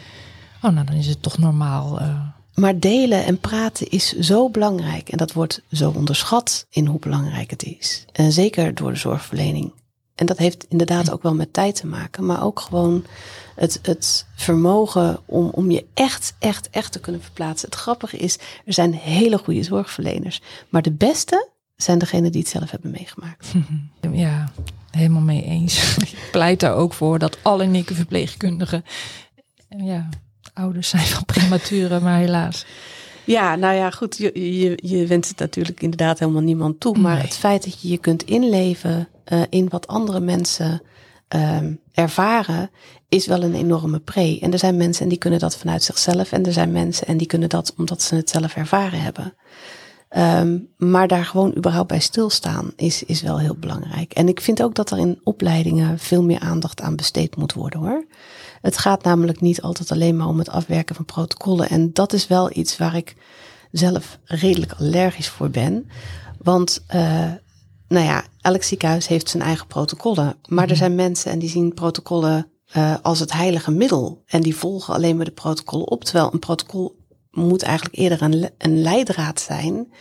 S1: oh nou dan is het toch normaal. Uh.
S2: Maar delen en praten is zo belangrijk. En dat wordt zo onderschat in hoe belangrijk het is. En zeker door de zorgverlening. En dat heeft inderdaad ook wel met tijd te maken, maar ook gewoon het, het vermogen om, om je echt, echt, echt te kunnen verplaatsen. Het grappige is, er zijn hele goede zorgverleners, maar de beste zijn degenen die het zelf hebben meegemaakt.
S1: Ja, helemaal mee eens. Ik pleit daar ook voor dat alle nikke verpleegkundigen ja, ouders zijn van prematuren, maar helaas.
S2: Ja, nou ja, goed. Je, je, je wenst het natuurlijk inderdaad helemaal niemand toe. Maar het feit dat je je kunt inleven uh, in wat andere mensen um, ervaren, is wel een enorme pre. En er zijn mensen en die kunnen dat vanuit zichzelf. En er zijn mensen en die kunnen dat omdat ze het zelf ervaren hebben. Um, maar daar gewoon überhaupt bij stilstaan is, is wel heel belangrijk. En ik vind ook dat er in opleidingen veel meer aandacht aan besteed moet worden hoor. Het gaat namelijk niet altijd alleen maar om het afwerken van protocollen. En dat is wel iets waar ik zelf redelijk allergisch voor ben. Want uh, nou ja, elk ziekenhuis heeft zijn eigen protocollen. Maar er mhm. zijn mensen en die zien protocollen uh, als het heilige middel. En die volgen alleen maar de protocollen op. Terwijl een protocol moet eigenlijk eerder een, een leidraad zijn.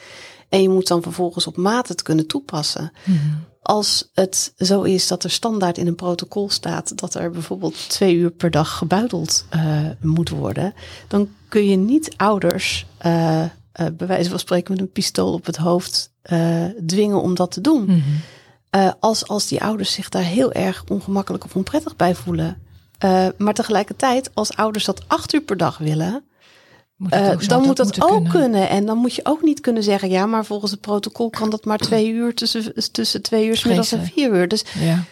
S2: En je moet dan vervolgens op maat het kunnen toepassen. Mm als het zo is dat er standaard in een protocol staat dat er bijvoorbeeld twee uur per dag gebuideld uh, moet worden, dan kun je niet ouders, uh, uh, bij wijze van spreken met een pistool op het hoofd, dwingen om dat te doen. Mm -hmm. als, als die ouders zich daar heel erg ongemakkelijk of onprettig bij voelen. maar tegelijkertijd, als ouders dat acht uur per dag willen, uh, dan moet dat ook kunnen. En dan moet je ook niet kunnen zeggen, ja, maar volgens het protocol kan dat maar twee uur tussen, tussen twee uur middags en vier uur. Dus ja.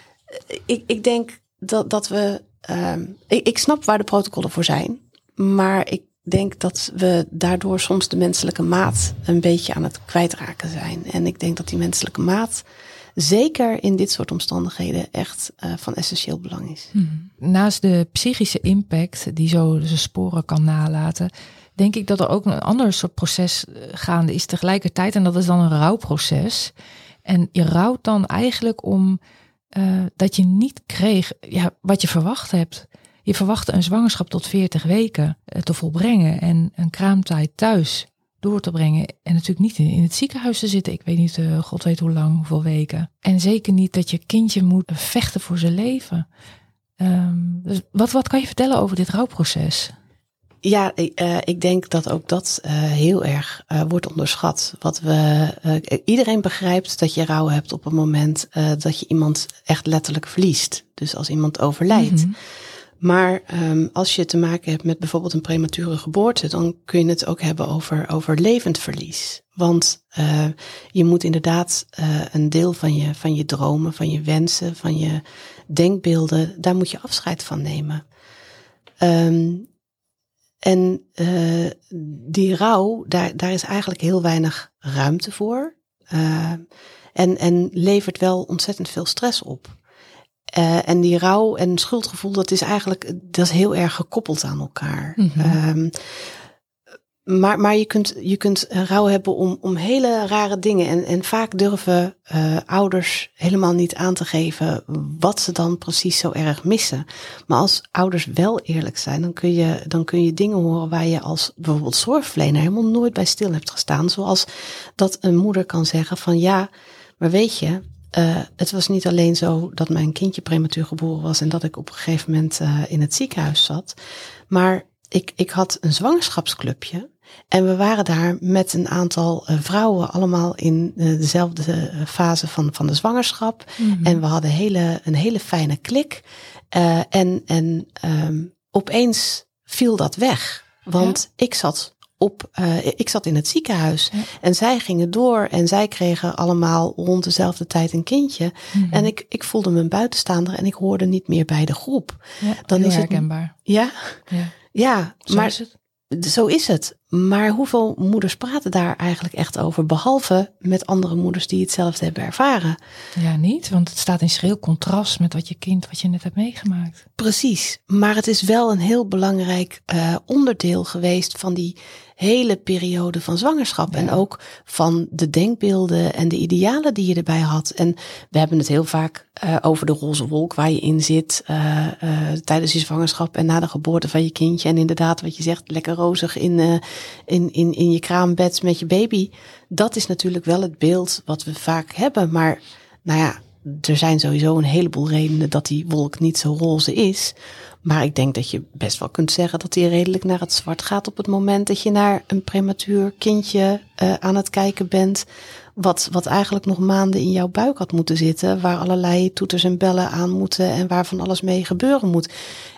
S2: ik, ik denk dat, dat we. Um, ik, ik snap waar de protocollen voor zijn. Maar ik denk dat we daardoor soms de menselijke maat een beetje aan het kwijtraken zijn. En ik denk dat die menselijke maat zeker in dit soort omstandigheden echt uh, van essentieel belang is.
S1: Hmm. Naast de psychische impact die zo zijn sporen kan nalaten, denk ik dat er ook een ander soort proces eh, gaande is tegelijkertijd. En dat is dan een rouwproces. En je rouwt dan eigenlijk om uh, dat je niet kreeg ja, wat je verwacht hebt. Je verwachtte een zwangerschap tot 40 weken uh, te volbrengen en een kraamtijd thuis door te brengen. En natuurlijk niet in, het ziekenhuis te zitten. Ik weet niet, god weet hoe lang, hoeveel weken. En zeker niet dat je kindje moet vechten voor zijn leven. Um, dus wat, wat kan je vertellen over dit rouwproces?
S2: Ja, uh, ik denk dat ook dat uh, heel erg uh, wordt onderschat. Wat we, iedereen begrijpt dat je rouw hebt op het moment dat je iemand echt letterlijk verliest. Dus als iemand overlijdt. Mm -hmm. Maar um, als je te maken hebt met bijvoorbeeld een premature geboorte, dan kun je het ook hebben over, over levend verlies. Want je moet inderdaad een deel van je, van je dromen, van je wensen, van je denkbeelden, daar moet je afscheid van nemen. Um, en uh, die rouw, daar, daar is eigenlijk heel weinig ruimte voor. Uh, en, en levert wel ontzettend veel stress op. Uh, en die rouw en schuldgevoel, dat is eigenlijk dat is heel erg gekoppeld aan elkaar. Mm -hmm. Maar, maar je, kunt, je kunt rouw hebben om, om hele rare dingen. En, en vaak durven uh, ouders helemaal niet aan te geven wat ze dan precies zo erg missen. Maar als ouders wel eerlijk zijn, dan kun je, dan kun je dingen horen waar je als bijvoorbeeld zorgverlener helemaal nooit bij stil hebt gestaan. Zoals dat een moeder kan zeggen van ja, maar weet je, uh, het was niet alleen zo dat mijn kindje prematuur geboren was en dat ik op een gegeven moment uh, in het ziekenhuis zat. Maar ik, ik had een zwangerschapsclubje. En we waren daar met een aantal uh, vrouwen, allemaal in uh, dezelfde uh, fase van, van de zwangerschap. Mm -hmm. En we hadden hele, een hele fijne klik. en en um, opeens viel dat weg. Want ja. ik zat op, ik zat in het ziekenhuis. Ja. En zij gingen door en zij kregen allemaal rond dezelfde tijd een kindje. Mm -hmm. En ik, ik voelde me een buitenstaander en ik hoorde niet meer bij de groep.
S1: Ja, Dan is herkenbaar.
S2: Het, ja? ja. Ja, maar. Zo is het. Maar hoeveel moeders praten daar eigenlijk echt over? Behalve met andere moeders die hetzelfde hebben ervaren.
S1: Ja, niet, want het staat in schril contrast met wat je kind, wat je net hebt meegemaakt.
S2: Precies, maar het is wel een heel belangrijk uh, onderdeel geweest van die hele periode van zwangerschap. Ja. En ook van de denkbeelden en de idealen die je erbij had. En we hebben het heel vaak uh, over de roze wolk waar je in zit uh, uh, tijdens je zwangerschap en na de geboorte van je kindje. En inderdaad, wat je zegt, lekker rozig in, in, in, in je kraambed met je baby. Dat is natuurlijk wel het beeld wat we vaak hebben. Maar nou ja, er zijn sowieso een heleboel redenen dat die wolk niet zo roze is. Maar ik denk dat je best wel kunt zeggen dat die redelijk naar het zwart gaat op het moment dat je naar een prematuur kindje uh, aan het kijken bent. Wat, wat eigenlijk nog maanden in jouw buik had moeten zitten. Waar allerlei toeters en bellen aan moeten en waar van alles mee gebeuren moet.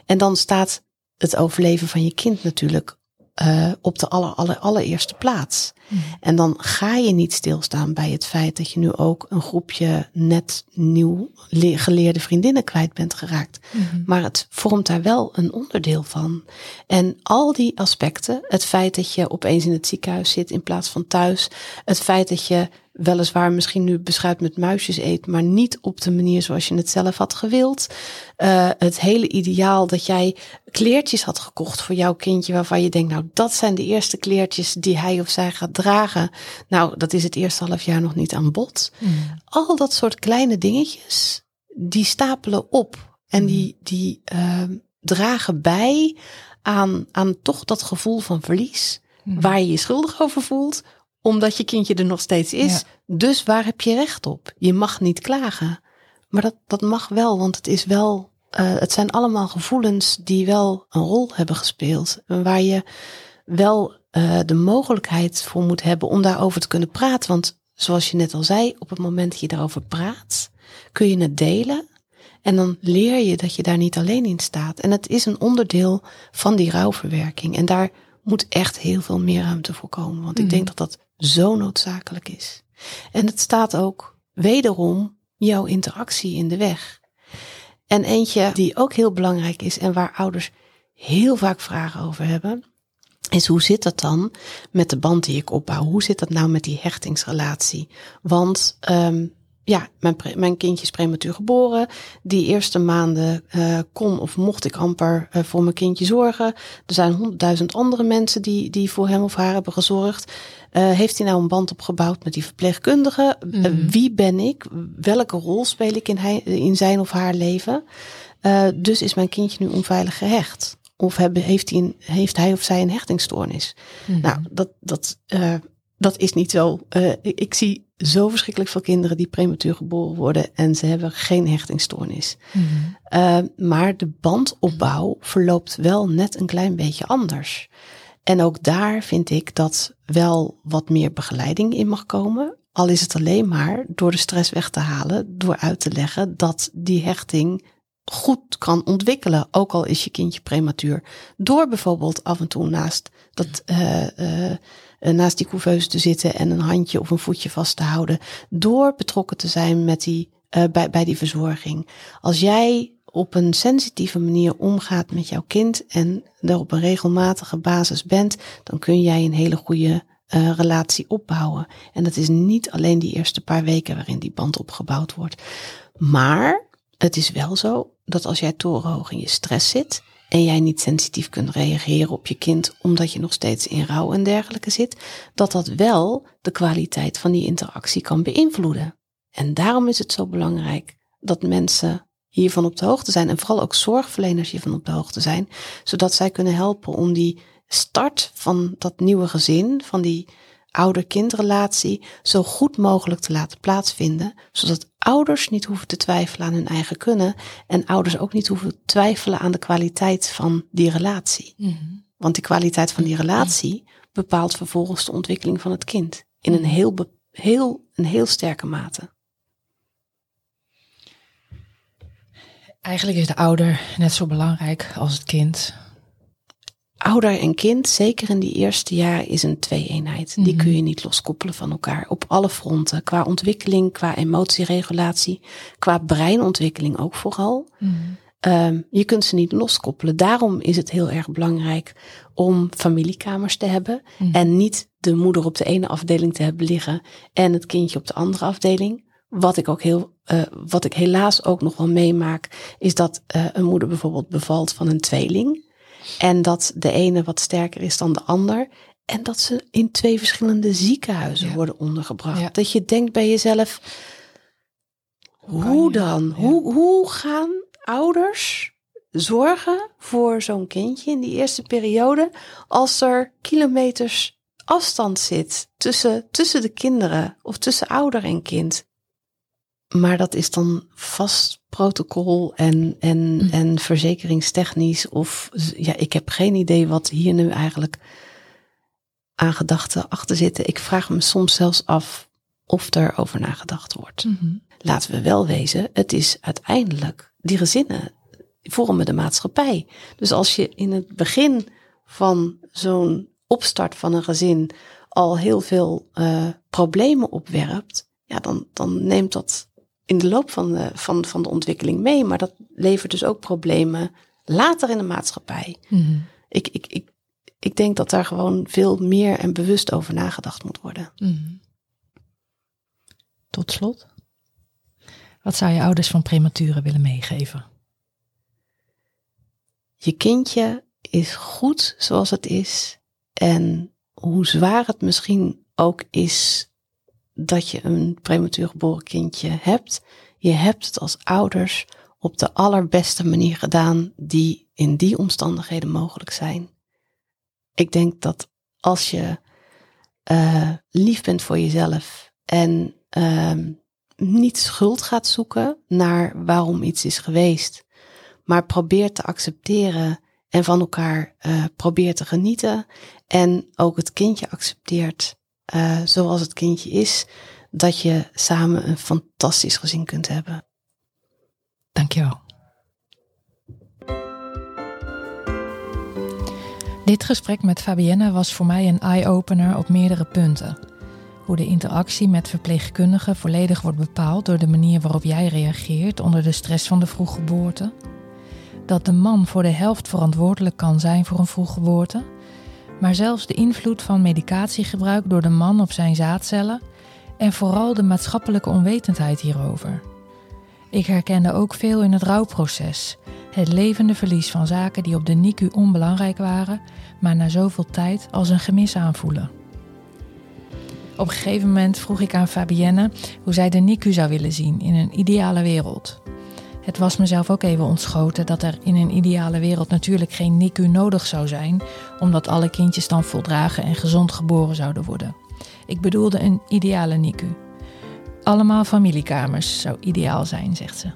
S2: En dan staat het overleven van je kind natuurlijk uh, op de aller, aller, allereerste plaats. Mm. En dan ga je niet stilstaan bij het feit dat je nu ook een groepje net nieuw geleerde vriendinnen kwijt bent geraakt. Mm. Maar het vormt daar wel een onderdeel van. En al die aspecten, het feit dat je opeens in het ziekenhuis zit in plaats van thuis, het feit dat je weliswaar misschien nu beschuit met muisjes eet, maar niet op de manier zoals je het zelf had gewild. Uh, het hele ideaal dat jij kleertjes had gekocht voor jouw kindje, waarvan je denkt, nou, dat zijn de eerste kleertjes die hij of zij gaat dragen. Nou, dat is het eerste half jaar nog niet aan bod. Mm. Al dat soort kleine dingetjes, die stapelen op en die, mm. die uh, dragen bij aan, aan toch dat gevoel van verlies. Mm. Waar je je schuldig over voelt, omdat je kindje er nog steeds is. Dus waar heb je recht op? Je mag niet klagen. Maar dat, dat mag wel, want het is wel. Uh, het zijn allemaal gevoelens die wel een rol hebben gespeeld. Waar je wel uh, de mogelijkheid voor moet hebben om daarover te kunnen praten. Want zoals je net al zei, op het moment dat je daarover praat, kun je het delen. En dan leer je dat je daar niet alleen in staat. En het is een onderdeel van die rouwverwerking. En daar moet echt heel veel meer ruimte voor komen. Want ik denk mhm. dat dat zo noodzakelijk is. En het staat ook wederom jouw interactie in de weg. En eentje die ook heel belangrijk is en waar ouders heel vaak vragen over hebben, is hoe zit dat dan met de band die ik opbouw? Hoe zit dat nou met die hechtingsrelatie? Want um, ja, mijn, mijn kindje is prematuur geboren. Die eerste maanden uh, kon of mocht ik amper uh, voor mijn kindje zorgen. Er zijn honderdduizend andere mensen die, die voor hem of haar hebben gezorgd. Uh, heeft hij nou een band opgebouwd met die verpleegkundige? Mm. wie ben ik? Welke rol speel ik in, hij, in zijn of haar leven? dus is mijn kindje nu onveilig gehecht? Of hebben, heeft, hij een, heeft hij of zij een hechtingstoornis? Mm. Nou, dat, dat, dat is niet zo. ik, ik zie zo verschrikkelijk veel kinderen die prematuur geboren worden en ze hebben geen hechtingstoornis. Mm uh, maar de bandopbouw verloopt wel net een klein beetje anders. En ook daar vind ik dat wel wat meer begeleiding in mag komen. Al is het alleen maar door de stress weg te halen, door uit te leggen dat die hechting goed kan ontwikkelen, ook al is je kindje prematuur. Door bijvoorbeeld af en toe naast dat uh, eh, naast die couveuse te zitten en een handje of een voetje vast te houden. Door betrokken te zijn met die, uh, bij, bij die verzorging. Als jij op een sensitieve manier omgaat met jouw kind en er op een regelmatige basis bent, dan kun jij een hele goede uh, relatie opbouwen. En dat is niet alleen die eerste paar weken waarin die band opgebouwd wordt. Maar het is wel zo dat als jij torenhoog in je stress zit, en jij niet sensitief kunt reageren op je kind omdat je nog steeds in rouw en dergelijke zit, dat dat wel de kwaliteit van die interactie kan beïnvloeden. En daarom is het zo belangrijk dat mensen hiervan op de hoogte zijn en vooral ook zorgverleners hiervan op de hoogte zijn, zodat zij kunnen helpen om die start van dat nieuwe gezin, van die ouder-kindrelatie zo goed mogelijk te laten plaatsvinden, zodat ouders niet hoeven te twijfelen aan hun eigen kunnen en ouders ook niet hoeven twijfelen aan de kwaliteit van die relatie. Mhm. Want die kwaliteit van die relatie bepaalt vervolgens de ontwikkeling van het kind in een heel, heel, een heel sterke mate.
S1: Eigenlijk is de ouder net zo belangrijk als het kind
S2: ouder en kind, zeker in die eerste jaar, is een twee-eenheid. Die mhm. kun je niet loskoppelen van elkaar. Op alle fronten. Qua ontwikkeling, qua emotieregulatie, qua breinontwikkeling ook vooral. Mhm. Ehm, je kunt ze niet loskoppelen. Daarom is het heel erg belangrijk om familiekamers te hebben. Mhm. En niet de moeder op de ene afdeling te hebben liggen en het kindje op de andere afdeling. Wat ik ook heel, uh, wat ik helaas ook nog wel meemaak, is dat uh, een moeder bijvoorbeeld bevalt van een tweeling. En dat de ene wat sterker is dan de ander. En dat ze in twee verschillende ziekenhuizen worden ondergebracht. Dat je denkt bij jezelf, hoe dan? Hoe, hoe gaan ouders zorgen voor zo'n kindje in die eerste periode als er kilometers afstand zit tussen, tussen de kinderen of tussen ouder en kind? Maar dat is dan vast protocol en, en,
S1: Mm.
S2: en verzekeringstechnisch. Of ja, ik heb geen idee wat hier nu eigenlijk aan gedachten achter zitten. Ik vraag me soms zelfs af of er over nagedacht wordt.
S1: Mhm.
S2: Laten we wel wezen, het is uiteindelijk, die gezinnen vormen de maatschappij. Dus als je in het begin van zo'n opstart van een gezin al heel veel eh, problemen opwerpt, ja, dan, dan neemt dat in de loop van de, van, van de ontwikkeling mee. Maar dat levert dus ook problemen later in de maatschappij.
S1: Mhm.
S2: Ik, ik, ik, ik denk dat daar gewoon veel meer en bewust over nagedacht moet worden.
S1: Mhm. Tot slot. Wat zou je ouders van prematuren willen meegeven?
S2: Je kindje is goed zoals het is. En hoe zwaar het misschien ook is dat je een prematuur geboren kindje hebt, je hebt het als ouders op de allerbeste manier gedaan die in die omstandigheden mogelijk zijn. Ik denk dat als je eh, lief bent voor jezelf en ehm, niet schuld gaat zoeken naar waarom iets is geweest, maar probeert te accepteren en van elkaar eh, probeert te genieten en ook het kindje accepteert eh, zoals het kindje is, dat je samen een fantastisch gezin kunt hebben.
S1: Dankjewel. Dit gesprek met Fabienne was voor mij een eye-opener op meerdere punten. Hoe de interactie met verpleegkundigen volledig wordt bepaald door de manier waarop jij reageert onder de stress van de vroeggeboorte. Dat de man voor de helft verantwoordelijk kan zijn voor een vroeggeboorte. Maar zelfs de invloed van medicatiegebruik door de man op zijn zaadcellen. En vooral de maatschappelijke onwetendheid hierover. Ik herkende ook veel in het rouwproces. Het levende verlies van zaken die op de NICU onbelangrijk waren, maar na zoveel tijd als een gemis aanvoelen. Op een gegeven moment vroeg ik aan Fabienne hoe zij de NICU zou willen zien in een ideale wereld. Het was mezelf ook even ontschoten dat er in een ideale wereld natuurlijk geen NICU nodig zou zijn, omdat alle kindjes dan voldragen en gezond geboren zouden worden. Ik bedoelde een ideale NICU. Allemaal familiekamers zou ideaal zijn, zegt ze.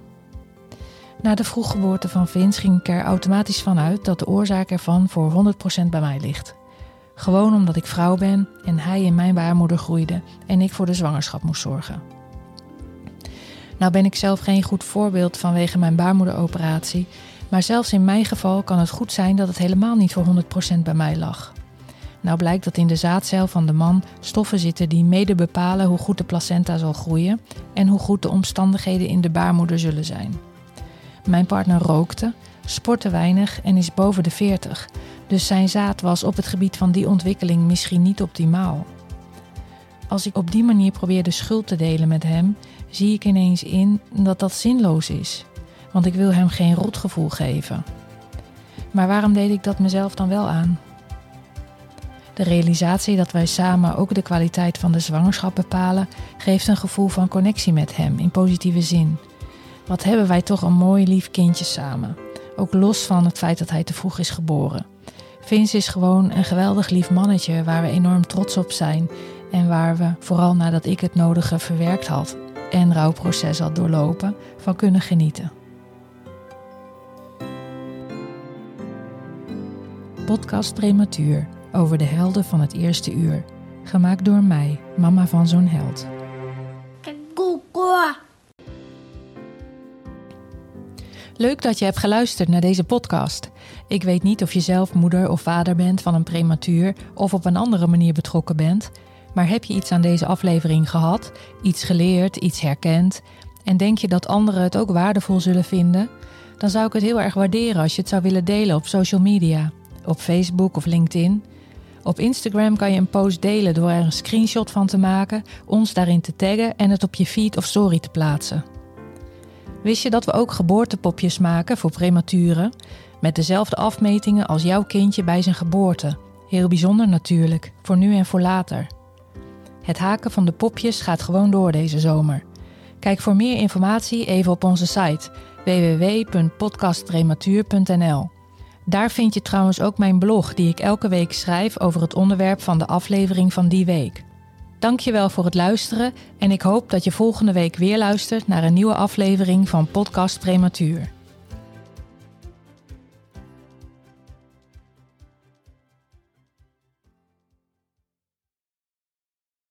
S1: Na de vroeggeboorte van Vince ging ik er automatisch van uit dat de oorzaak ervan voor 100% bij mij ligt. Gewoon omdat ik vrouw ben en hij in mijn baarmoeder groeide en ik voor de zwangerschap moest zorgen. Nou ben ik zelf geen goed voorbeeld vanwege mijn baarmoederoperatie, maar zelfs in mijn geval kan het goed zijn dat het helemaal niet voor 100% bij mij lag. Nou blijkt dat in de zaadcel van de man stoffen zitten die mede bepalen hoe goed de placenta zal groeien en hoe goed de omstandigheden in de baarmoeder zullen zijn. Mijn partner rookte, sportte weinig en is boven de 40, dus zijn zaad was op het gebied van die ontwikkeling misschien niet optimaal. Als ik op die manier probeer de schuld te delen met hem, zie ik ineens in dat dat zinloos is, want ik wil hem geen rotgevoel geven. Maar waarom deed ik dat mezelf dan wel aan? De realisatie dat wij samen ook de kwaliteit van de zwangerschap bepalen, geeft een gevoel van connectie met hem in positieve zin. Wat hebben wij toch een mooi lief kindje samen, ook los van het feit dat hij te vroeg is geboren. Vince is gewoon een geweldig lief mannetje waar we enorm trots op zijn en waar we, vooral nadat ik het nodige verwerkt had en rouwproces had doorlopen, van kunnen genieten. Podcast Prematuur over de helden van het eerste uur. Gemaakt door mij, mama van zo'n held. Leuk dat je hebt geluisterd naar deze podcast. Ik weet niet of je zelf moeder of vader bent van een prematuur of op een andere manier betrokken bent. Maar heb je iets aan deze aflevering gehad, iets geleerd, iets herkend en denk je dat anderen het ook waardevol zullen vinden? Dan zou ik het heel erg waarderen als je het zou willen delen op social media, op Facebook of LinkedIn. Op Instagram kan je een post delen door er een screenshot van te maken, ons daarin te taggen en het op je feed of story te plaatsen. Wist je dat we ook geboortepopjes maken voor prematuren? Met dezelfde afmetingen als jouw kindje bij zijn geboorte. Heel bijzonder natuurlijk, voor nu en voor later. Het haken van de popjes gaat gewoon door deze zomer. Kijk voor meer informatie even op onze site www.podcastprematuur.nl. Daar vind je trouwens ook mijn blog die ik elke week schrijf over het onderwerp van de aflevering van die week. Dankjewel voor het luisteren en ik hoop dat je volgende week weer luistert naar een nieuwe aflevering van Podcast Prematuur.